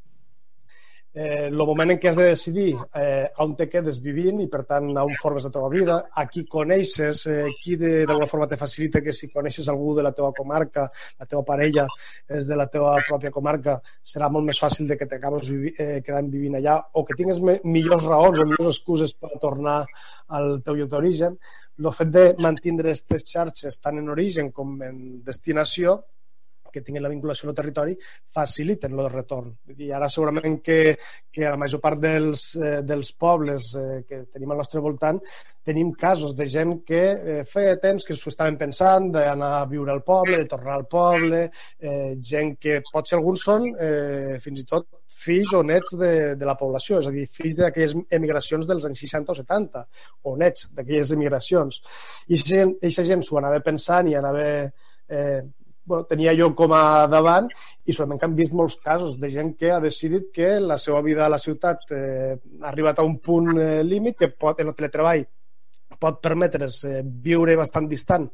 eh, el moment en què has de decidir eh, on te quedes vivint i, per tant, on formes la teva vida, a qui coneixes, eh, qui d'alguna forma te facilita que si coneixes algú de la teva comarca, la teva parella és de la teva pròpia comarca, serà molt més fàcil de que t'acabes vivi, eh, quedant vivint allà o que tingues millors raons o millors excuses per tornar al teu lloc d'origen. El fet de mantenir aquestes xarxes tant en origen com en destinació que tinguin la vinculació al territori faciliten el retorn. I ara segurament que, que la major part dels, eh, dels pobles eh, que tenim al nostre voltant tenim casos de gent que eh, feia temps que s'ho estaven pensant d'anar a viure al poble, de tornar al poble, eh, gent que potser alguns són eh, fins i tot fills o nets de, de la població, és a dir, fills d'aquelles emigracions dels anys 60 o 70, o nets d'aquelles emigracions. I aquesta gent s'ho anava pensant i anava eh, bueno, tenia jo com a davant i solament que hem vist molts casos de gent que ha decidit que la seva vida a la ciutat eh, ha arribat a un punt eh, límit que pot, en el teletreball pot permetre's eh, viure bastant distant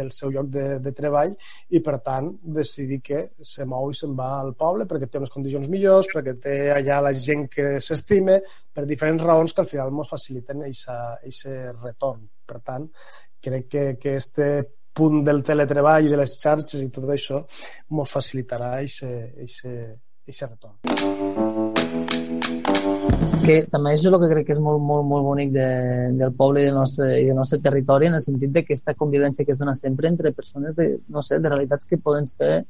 del seu lloc de, de treball i, per tant, decidir que se mou i se'n va al poble perquè té unes condicions millors, perquè té allà la gent que s'estime, per diferents raons que al final ens faciliten aquest retorn. Per tant, crec que, que este punt del teletreball i de les xarxes i tot això ens facilitarà aquest retorn. Que també és el que crec que és molt, molt, molt bonic de, del poble i del, nostre, i del nostre territori en el sentit de que aquesta convivència que es dona sempre entre persones de, no sé, de realitats que poden ser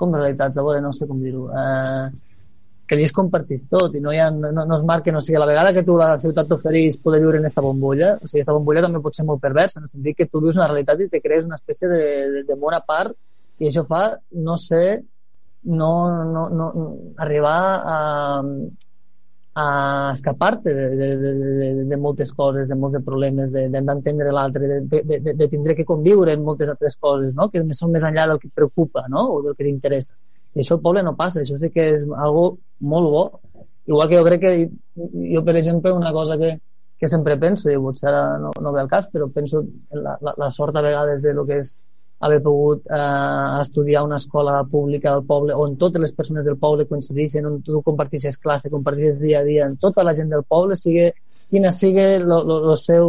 com realitats, a veure, no sé com dir-ho, eh, que allí es compartís tot i no, hi ha, no, no es marca, no sigui, a la vegada que tu la ciutat t'oferís poder viure en aquesta bombolla, o sigui, aquesta bombolla també pot ser molt perversa, en el sentit que tu vius una realitat i te crees una espècie de, de, de bona part i això fa, no sé, no, no, no, arribar a, a escapar-te de, de, de, de, de moltes coses, de molts de problemes, d'entendre l'altre, de, de, de, de tindre que conviure en moltes altres coses, no? que són més enllà del que et preocupa no? o del que t'interessa. I això al poble no passa, això sí que és algo molt bo. Igual que jo crec que jo, per exemple, una cosa que, que sempre penso, i potser ara no, no ve el cas, però penso en la, la, la sort a vegades de lo que és haver pogut eh, estudiar una escola pública del poble on totes les persones del poble coincideixen, on tu comparteixes classe, comparteixes dia a dia amb tota la gent del poble, sigui, quina sigui el seu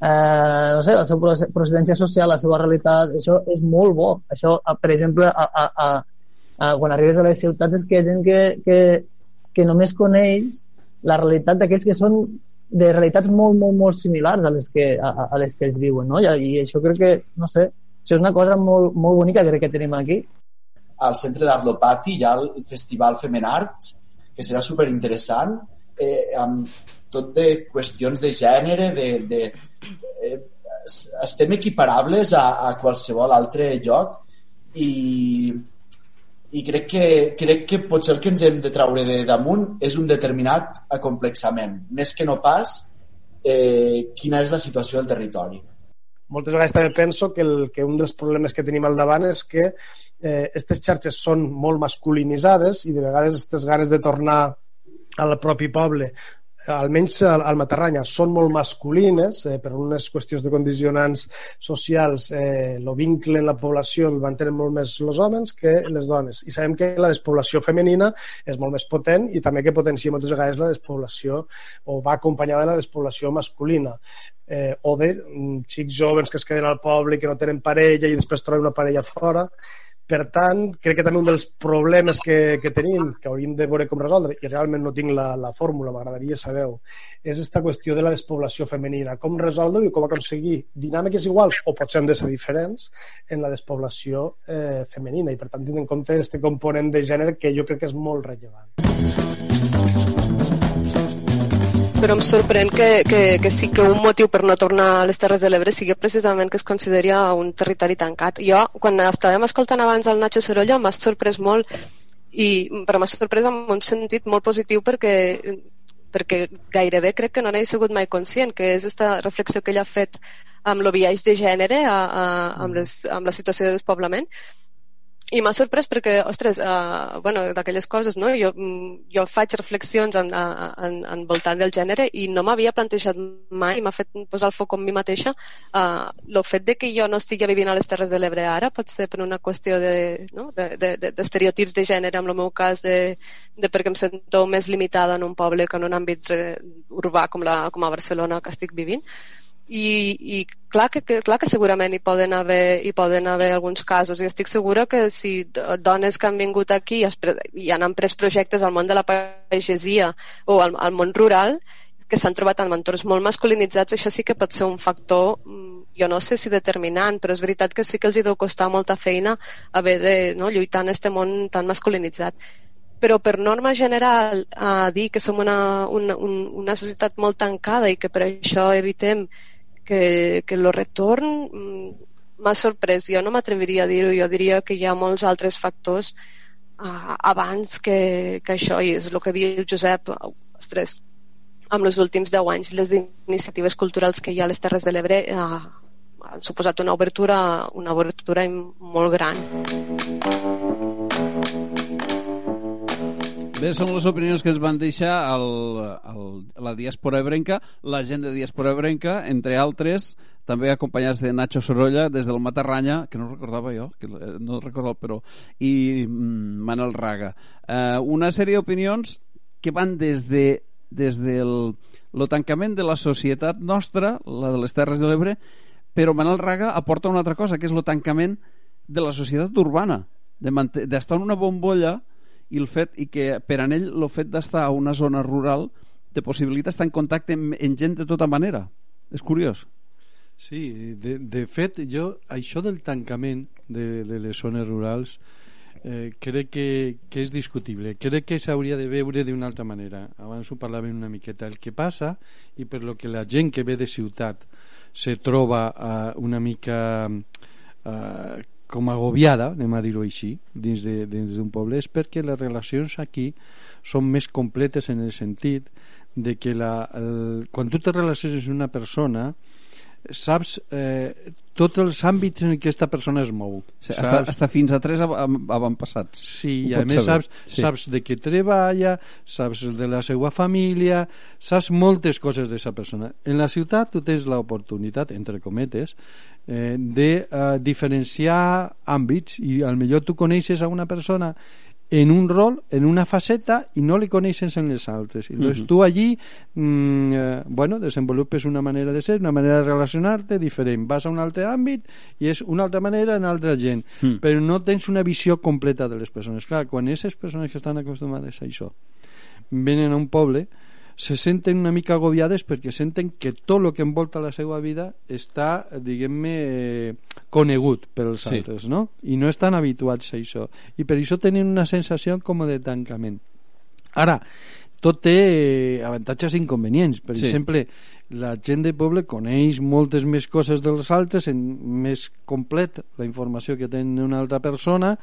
eh, no sé, la seva procedència social, la seva realitat, això és molt bo. Això, per exemple, a, a, a, eh, quan arribes a les ciutats és que hi ha gent que, que, que només coneix la realitat d'aquells que són de realitats molt, molt, molt similars a les que, a, a les que ells viuen, no? I, I això crec que, no sé, això és una cosa molt, molt bonica crec que tenim aquí. Al centre d'Art Lopati hi ha el Festival Femenarts, que serà super interessant, eh, amb tot de qüestions de gènere, de, de, eh, estem equiparables a, a qualsevol altre lloc i i crec que, crec que potser el que ens hem de traure de damunt és un determinat acomplexament, més que no pas eh, quina és la situació del territori. Moltes vegades també penso que, el, que un dels problemes que tenim al davant és que eh, aquestes xarxes són molt masculinitzades i de vegades aquestes ganes de tornar al propi poble almenys al, Matarranya, són molt masculines, eh, per unes qüestions de condicionants socials, eh, el vincle en la població el mantenen molt més els homes que les dones. I sabem que la despoblació femenina és molt més potent i també que potencia moltes vegades la despoblació o va acompanyada de la despoblació masculina eh, o de mm, xics joves que es queden al poble que no tenen parella i després troben una parella fora per tant, crec que també un dels problemes que, que tenim, que hauríem de veure com resoldre, i realment no tinc la, la fórmula, m'agradaria saber-ho, és aquesta qüestió de la despoblació femenina. Com resoldre i com aconseguir dinàmiques iguals, o potser han de ser diferents, en la despoblació eh, femenina. I per tant, tinc en compte aquest component de gènere que jo crec que és molt rellevant però em sorprèn que, que, que sí que un motiu per no tornar a les Terres de l'Ebre sigui precisament que es consideria un territori tancat. Jo, quan estàvem escoltant abans el Nacho Sorolla, m'ha sorprès molt, i, però m'ha sorprès en un sentit molt positiu perquè perquè gairebé crec que no n'he sigut mai conscient, que és aquesta reflexió que ella ha fet amb el de gènere, a, a, amb, les, amb la situació de despoblament, i m'ha sorprès perquè, ostres, uh, bueno, d'aquelles coses, no? Jo, mm, jo faig reflexions en, en, en voltant del gènere i no m'havia plantejat mai, m'ha fet posar el foc en mi mateixa, uh, el fet de que jo no estigui vivint a les Terres de l'Ebre ara pot ser per una qüestió de, no? d'estereotips de, de, de gènere, en el meu cas, de, de perquè em sento més limitada en un poble que en un àmbit urbà com, la, com a Barcelona que estic vivint i, i clar, que, que, clar que segurament hi poden, haver, hi poden haver alguns casos. I estic segura que si dones que han vingut aquí i han pres projectes al món de la pagesia o al, al món rural que s'han trobat en entorns molt masculinitzats, això sí que pot ser un factor, mm, jo no sé si determinant, però és veritat que sí que els hi deu costar molta feina haver de no, lluitar en aquest món tan masculinitzat. Però per norma general a dir que som una, una, una societat molt tancada i que per això evitem que, que el retorn mm, m'ha sorprès. Jo no m'atreviria a dir-ho, jo diria que hi ha molts altres factors uh, abans que, que això, i és el que diu Josep, ostres, amb els últims 10 anys les iniciatives culturals que hi ha a les Terres de l'Ebre uh, han suposat una obertura, una obertura molt gran. Bé, són les opinions que es van deixar al, a la diàspora ebrenca, la gent de diàspora ebrenca, entre altres, també acompanyats de Nacho Sorolla des del Matarranya, que no recordava jo, que no recordava, però, i mm, Manel Raga. Eh, una sèrie d'opinions que van des de des del lo tancament de la societat nostra, la de les Terres de l'Ebre, però Manel Raga aporta una altra cosa, que és el tancament de la societat urbana, d'estar en una bombolla i el fet i que per a ell el fet d'estar a una zona rural te possibilita estar en contacte amb, amb gent de tota manera. És curiós. Sí, de, de fet jo això del tancament de, de les zones rurals eh, crec que, que és discutible. Crec que s'hauria de veure d'una altra manera. Abans ho parlàvem una miqueta. El que passa i per lo que la gent que ve de ciutat se troba eh, una mica eh, com agobiada, anem a dir-ho així, dins d'un poble, és perquè les relacions aquí són més completes en el sentit de que la, el, quan tu te relaciones amb una persona saps eh, tots els àmbits en què aquesta persona es mou. Sí, hasta, hasta fins a tres avantpassats. Sí, i a més saps, sí. saps de què treballa, saps de la seva família, saps moltes coses d'aquesta persona. En la ciutat tu tens l'oportunitat, entre cometes, eh, de eh, diferenciar àmbits i al millor tu coneixes a una persona en un rol, en una faceta i no li coneixes en les altres. I doncs uh -huh. tu allí mm, eh, bueno, desenvolupes una manera de ser, una manera de relacionar-te diferent. Vas a un altre àmbit i és una altra manera en altra gent. Uh mm. -huh. Però no tens una visió completa de les persones. Clar, quan aquestes persones que estan acostumades a això venen a un poble, se senten una mica agobiades perquè senten que tot el que envolta la seva vida està, diguem-ne, conegut pels sí. altres, no? I no estan habituats a això. I per això tenen una sensació com de tancament. Ara, tot té eh, avantatges i inconvenients. Per sí. exemple, la gent de poble coneix moltes més coses dels altres, en més complet la informació que tenen una altra persona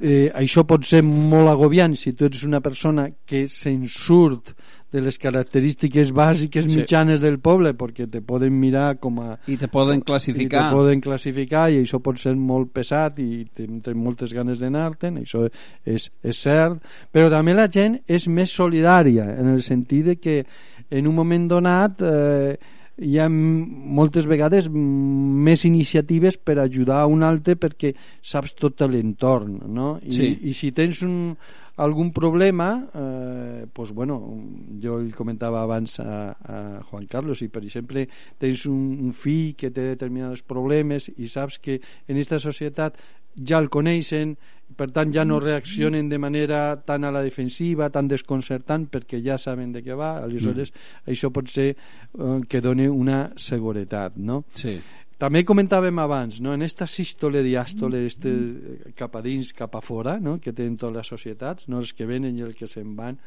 eh, això pot ser molt agobiant si tu ets una persona que se'n surt de les característiques bàsiques sí. mitjanes del poble perquè te poden mirar com a... I te poden classificar. I te poden classificar i això pot ser molt pesat i tens moltes ganes d'anar-te'n, això és, és cert, però també la gent és més solidària en el sentit de que en un moment donat eh, hi ha moltes vegades més iniciatives per ajudar a un altre perquè saps tot l'entorn no? I, sí. i si tens un, algun problema eh, pues bueno, jo el comentava abans a, a Juan Carlos i per exemple tens un, un fill que té determinats problemes i saps que en aquesta societat ja el coneixen per tant ja no reaccionen de manera tan a la defensiva, tan desconcertant perquè ja saben de què va, aleshores mm. això pot ser eh, que doni una seguretat no? Sí. També comentàvem abans, no? en esta sístole diàstole este, cap a dins, cap a fora, no? que tenen totes les societats, no els que venen i els que se'n van,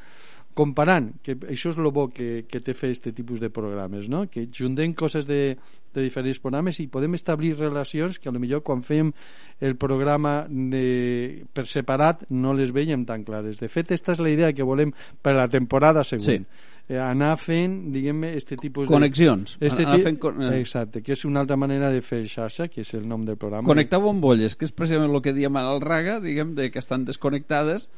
comparant, que això és el bo que, que té fer aquest tipus de programes, no? que juntem coses de, de diferents programes i podem establir relacions que a lo millor quan fem el programa de, per separat no les veiem tan clares. De fet, aquesta és la idea que volem per la temporada següent. Sí eh, anar fent, diguem-ne, este tipus Connexions. de... Este anar fent con... Exacte, que és una altra manera de fer xarxa, que és el nom del programa. Connectar bombolles, que és precisament el que diem al Raga, diguem, de que estan desconnectades,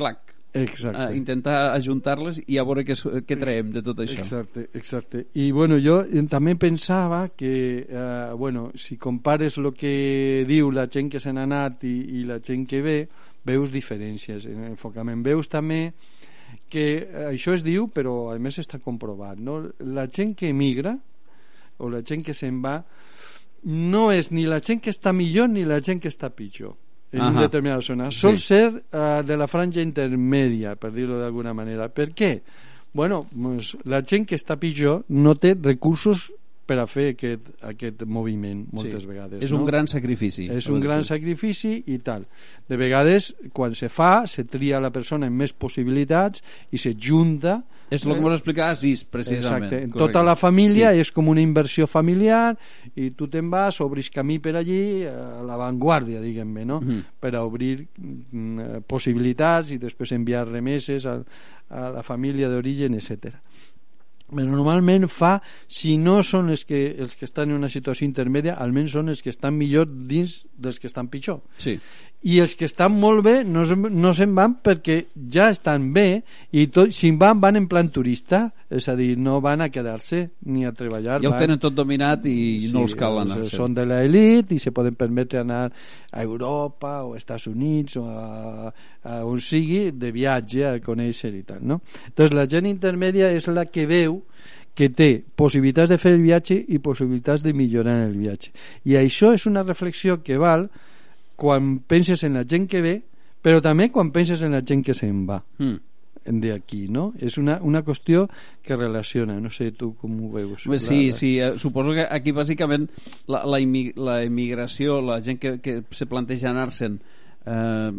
clac, Exacte. Uh, intentar ajuntar-les i a veure què, què traiem de tot això. Exacte, exacte. I bueno, jo també pensava que, eh, bueno, si compares el que diu la gent que se n'ha anat i, i la gent que ve, veus diferències en l'enfocament. Veus també que eh, això es diu, però a més està comprovat, no? La gent que emigra o la gent que se'n va no és ni la gent que està millor ni la gent que està pitjor en uh -huh. una determinada zona. Sol sí. ser uh, de la franja intermèdia, per dir-ho d'alguna manera. Per què? Bueno, pues, la gent que està pitjor no té recursos per a fer aquest, aquest moviment moltes sí. vegades. És no? un gran sacrifici. És un gran sacrifici i tal. De vegades, quan se fa, se tria la persona amb més possibilitats i se junta és el que mos explicava Sis, precisament. Exacte. En tota la família sí. és com una inversió familiar i tu te'n vas, obris camí per allí a l'avantguàrdia, diguem-ne, no? Mm -hmm. per a obrir mm, possibilitats i després enviar remeses a, a la família d'origen, etc però normalment fa, si no són els que, els que estan en una situació intermèdia, almenys són els que estan millor dins dels que estan pitjor. Sí. I els que estan molt bé no, no se'n van perquè ja estan bé i tot, si van, van en plan turista, és a dir, no van a quedar-se ni a treballar. Ja ho van... tenen tot dominat i sí, no els cal anar. Són de l'elit i se poden permetre anar a Europa o als Estats Units o a, a on sigui de viatge a conèixer i tal, no? Entonces la gent intermèdia és la que veu que té possibilitats de fer el viatge i possibilitats de millorar en el viatge. I això és una reflexió que val quan penses en la gent que ve, però també quan penses en la gent que se'n va. Mm d'aquí, no? És una, una qüestió que relaciona, no sé tu com ho veus. Sí, la, sí, eh, suposo que aquí bàsicament la, la, la emigració, la gent que, que se planteja anar-se'n eh,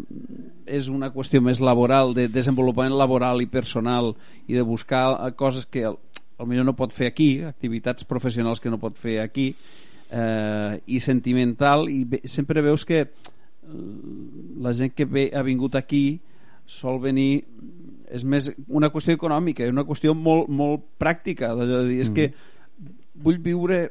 és una qüestió més laboral, de desenvolupament laboral i personal i de buscar coses que potser no pot fer aquí, activitats professionals que no pot fer aquí eh, i sentimental i be, sempre veus que la gent que ve, ha vingut aquí sol venir és més una qüestió econòmica, és una qüestió molt, molt pràctica de dir, és mm. que vull viure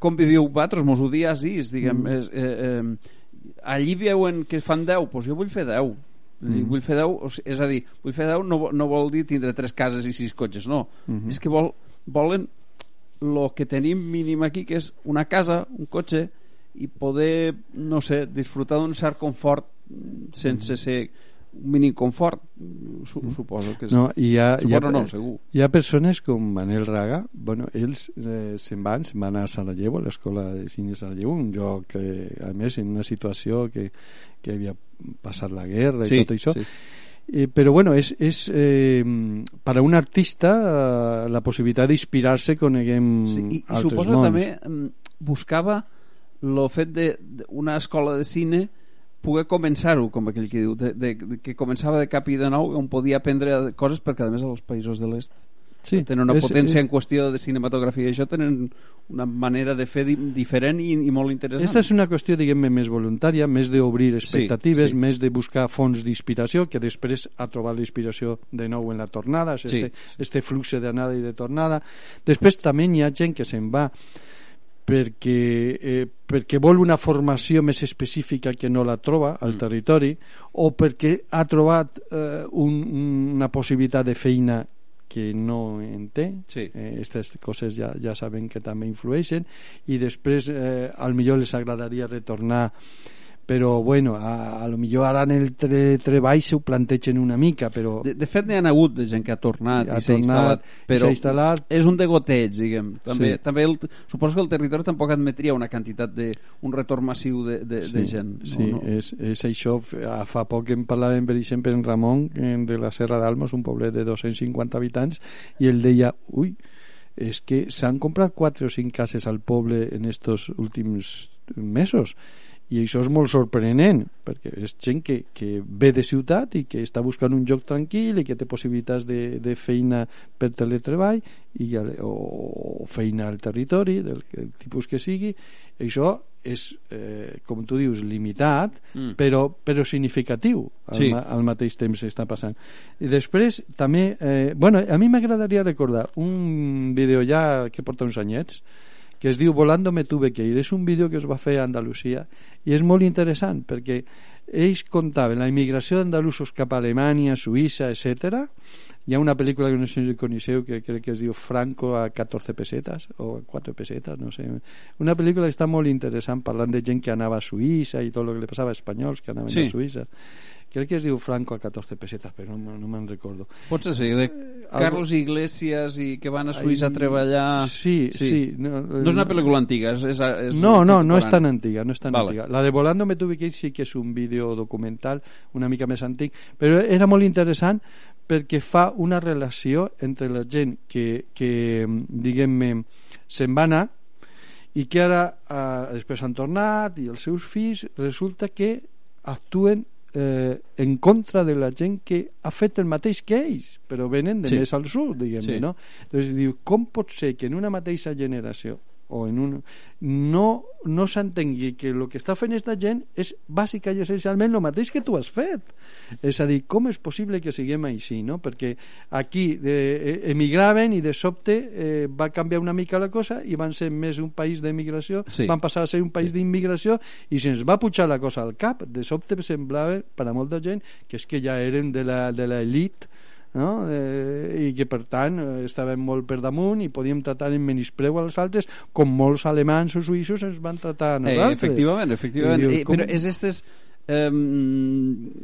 com viviu vosaltres, mos ho dies diguem, mm. és, eh, eh, allí veuen que fan 10, doncs jo vull fer 10 mm. vull fer 10, és a dir vull fer 10 no, no vol dir tindre 3 cases i 6 cotxes, no, mm -hmm. és que vol, volen el que tenim mínim aquí que és una casa, un cotxe i poder, no sé, disfrutar d'un cert confort sense mm. ser un mínim confort su, mm. suposo que és, no, hi ha, suposo hi ha, no, segur hi ha persones com Manel Raga bueno, ells eh, se'n van, se'n van a Sarajevo a l'escola de cine de Sarajevo un lloc que a més en una situació que, que havia passat la guerra sí, i tot això sí. Eh, però bueno, és, és eh, per a un artista eh, la possibilitat d'inspirar-se coneguem sí, i, i suposo mons. també mm, buscava el fet d'una escola de cine poder començar-ho, com aquell que diu, de, de, de, que començava de cap i de nou on podia aprendre coses perquè a més als països de l'est sí, tenen una és, potència és... en qüestió de cinematografia i això tenen una manera de fer di diferent i, i molt interessant. Aquesta és una qüestió, diguem més voluntària, més d'obrir expectatives, sí, sí. més de buscar fonts d'inspiració, que després ha trobat l'inspiració de nou en la tornada, és Sí. este, este flux d'anada i de tornada. Després també hi ha gent que se'n va perquè, eh, perquè vol una formació més específica que no la troba al Mm. territori o perquè ha trobat eh, un, una possibilitat de feina que no en té sí. eh, aquestes coses ja, ja saben que també influeixen i després eh, al millor les agradaria retornar però bueno, a, a lo millor ara en el tre, treball s'ho plantegen una mica però De, de fet, n'hi ha hagut de gent que ha tornat Ha i s'ha instal·lat, però instal·lat. és un degoteig, diguem. També, Sí. també el, suposo que el territori tampoc admetria una quantitat de, un retorn massiu de, de, de gent. Sí, no, no? És, és això. Fa poc en parlàvem, per exemple, en Ramon, de la Serra d'Almos, un poblet de 250 habitants, i ell deia, ui, és que s'han comprat 4 o 5 cases al poble en estos últims mesos i això és molt sorprenent perquè és gent que, que ve de ciutat i que està buscant un lloc tranquil i que té possibilitats de, de feina per teletreball i, o, o feina al territori del, del tipus que sigui això és, eh, com tu dius, limitat, Mm. però, però significatiu al, Sí. ma al mateix temps està passant. I després, també, eh, bueno, a mi m'agradaria recordar un vídeo ja que porta uns anyets, que es diu Volando me tuve que ir. És un vídeo que es va fer a Andalusia i és molt interessant perquè ells contaven la immigració d'andalusos cap a Alemanya, Suïssa, etc. Hi ha una pel·lícula que no sé si coneixeu que crec que es diu Franco a 14 pesetes o a 4 pesetes, no sé. Una pel·lícula que està molt interessant parlant de gent que anava a Suïssa i tot el que li passava a espanyols que anaven Sí. a Suïssa. Crec que es diu Franco a 14 pesetes, però no, no me'n recordo. Potser sí, de Carlos Iglesias i que van a Suïssa a treballar... Sí, sí. No, no, no és una pel·lícula antiga, és, és, és no, no, no és tan antiga, no és tan Vale. antiga. La de Volando me tuve que ir sí que és un vídeo documental una mica més antic, però era molt interessant perquè fa una relació entre la gent que, que diguem-ne, se'n va anar i que ara eh, després han tornat i els seus fills resulta que actuen eh, en contra de la gent que ha fet el mateix que ells, però venen de Sí. més al sud, diguem-ne, Sí. no? Entonces, diu, com pot ser que en una mateixa generació o en un, no, no s'entengui que el que està fent aquesta gent és bàsica i essencialment el mateix que tu has fet és a dir, com és possible que siguem així no? perquè aquí de, eh, emigraven i de sobte eh, va canviar una mica la cosa i van ser més un país d'emigració Sí. van passar a ser un país d'immigració i se'ns va pujar la cosa al cap de sobte semblava per a molta gent que és que ja eren de la, de no? eh, i que per tant eh, estàvem molt per damunt i podíem tratar en menyspreu als altres com molts alemans o suïssos ens van tratar a Eh, nosaltres efectivament, efectivament. I dius, Eh, com- Però és aquestes eh,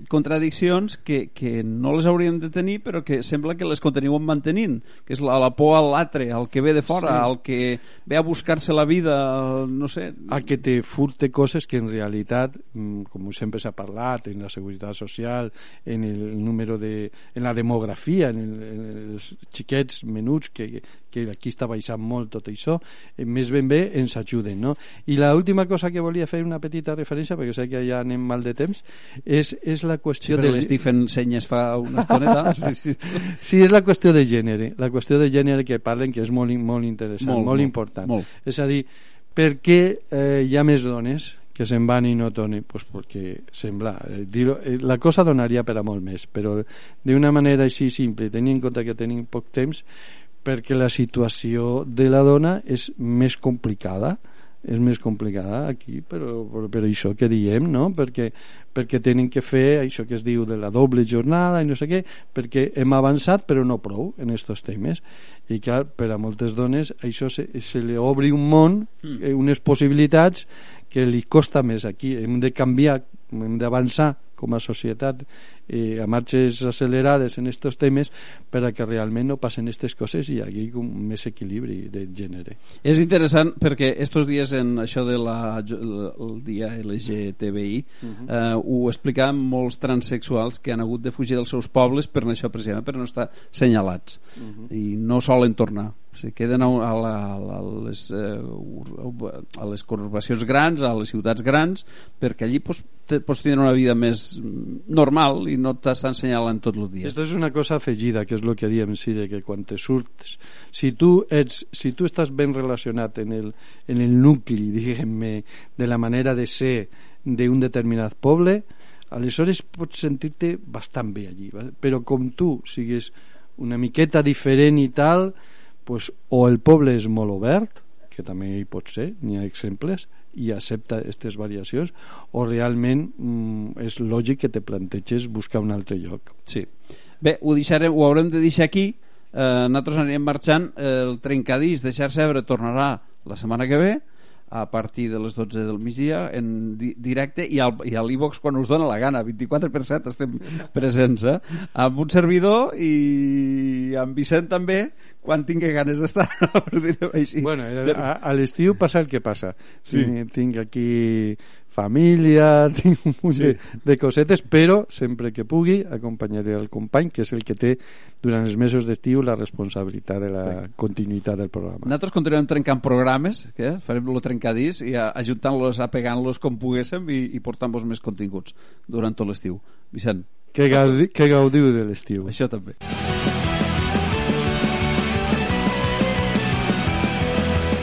contradiccions que, que no les hauríem de tenir però que sembla que les continuem mantenint que és la, la por a l'altre, al que ve de fora Sí. al que ve a buscar-se la vida no sé, a que te furte coses que en realitat, mm, com sempre s'ha parlat, en la seguretat social, en el número de... en la demografia, en, el, en els xiquets menuts, que, que aquí està baixant molt tot això, eh, més ben bé ens ajuden, no? I la última cosa que volia fer una petita referència, perquè sé que ja anem mal de temps, és, és la sí, qüestió però del... l'Stephen senyes fa una estoneta sí, sí. sí, és la qüestió de gènere, la qüestió de gènere que parlen, que és molt, molt interessant, Molt, molt, molt important. molt. És a dir, per què eh, hi ha més dones que se'n van i no tornen? Pues perquè sembla... Eh, eh, la cosa donaria per a molt més, però d'una manera així simple, tenint en compte que tenim poc temps, perquè la situació de la dona és més complicada és més complicada aquí però per, per això que diem no? perquè, perquè tenen que fer això que es diu de la doble jornada i no sé què perquè hem avançat però no prou en aquests temes i clar, per a moltes dones això se, se li obri un món Mm. eh, unes possibilitats que li costa més aquí hem de canviar, hem d'avançar com a societat eh, a marxes accelerades en aquests temes per a que realment no passen aquestes coses i hi hagi com més equilibri de gènere És interessant perquè estos dies en això de la, el dia LGTBI uh Mhm. -huh. eh, ho explicaven molts transexuals que han hagut de fugir dels seus pobles per això precisament per no estar senyalats uh Mhm. -huh. i no solen tornar sigui, queden a, a, la, a, les, eh, a les conurbacions grans a les ciutats grans perquè allí pues, te, pots tenir una vida més normal i no t'estan senyalant tot el dia Esto és una cosa afegida, que és el que diem, sí, de que quan te surts, si tu, ets, si tu estàs ben relacionat en el, en el nucli, diguem-ne, de la manera de ser d'un determinat poble, aleshores pots sentir-te bastant bé allí. Però com tu sigues una miqueta diferent i tal, pues, o el poble és molt obert, que també hi pot ser, n'hi ha exemples, i accepta aquestes variacions, o realment mm, és lògic que te planteges buscar un altre lloc. Sí. Bé, ho, deixarem, ho haurem de deixar aquí. Eh, nosaltres anirem marxant. El trencadís de Xarxa Ebre tornarà la setmana que ve a partir de les 12 del migdia en di directe i al, i a l'e-box quan us dona la gana 24 per 7 estem presents eh? amb un servidor i amb Vicent també quan tingui ganes d'estar per dir-ho així Bueno, a, a l'estiu passa el que passa. Sí. Tinc, tinc aquí família, tinc un munt Sí. de, de cosetes, però sempre que pugui acompanyaré el company, que és el que té durant els mesos d'estiu la responsabilitat de la Bé. continuïtat del programa. Nosaltres continuem trencant programes, que farem el trencadís i a- ajuntant-los, apegant-los com poguéssim i, i portant-vos més continguts durant tot l'estiu. Vicent. Que, gaudi, que gaudiu de l'estiu. Això també.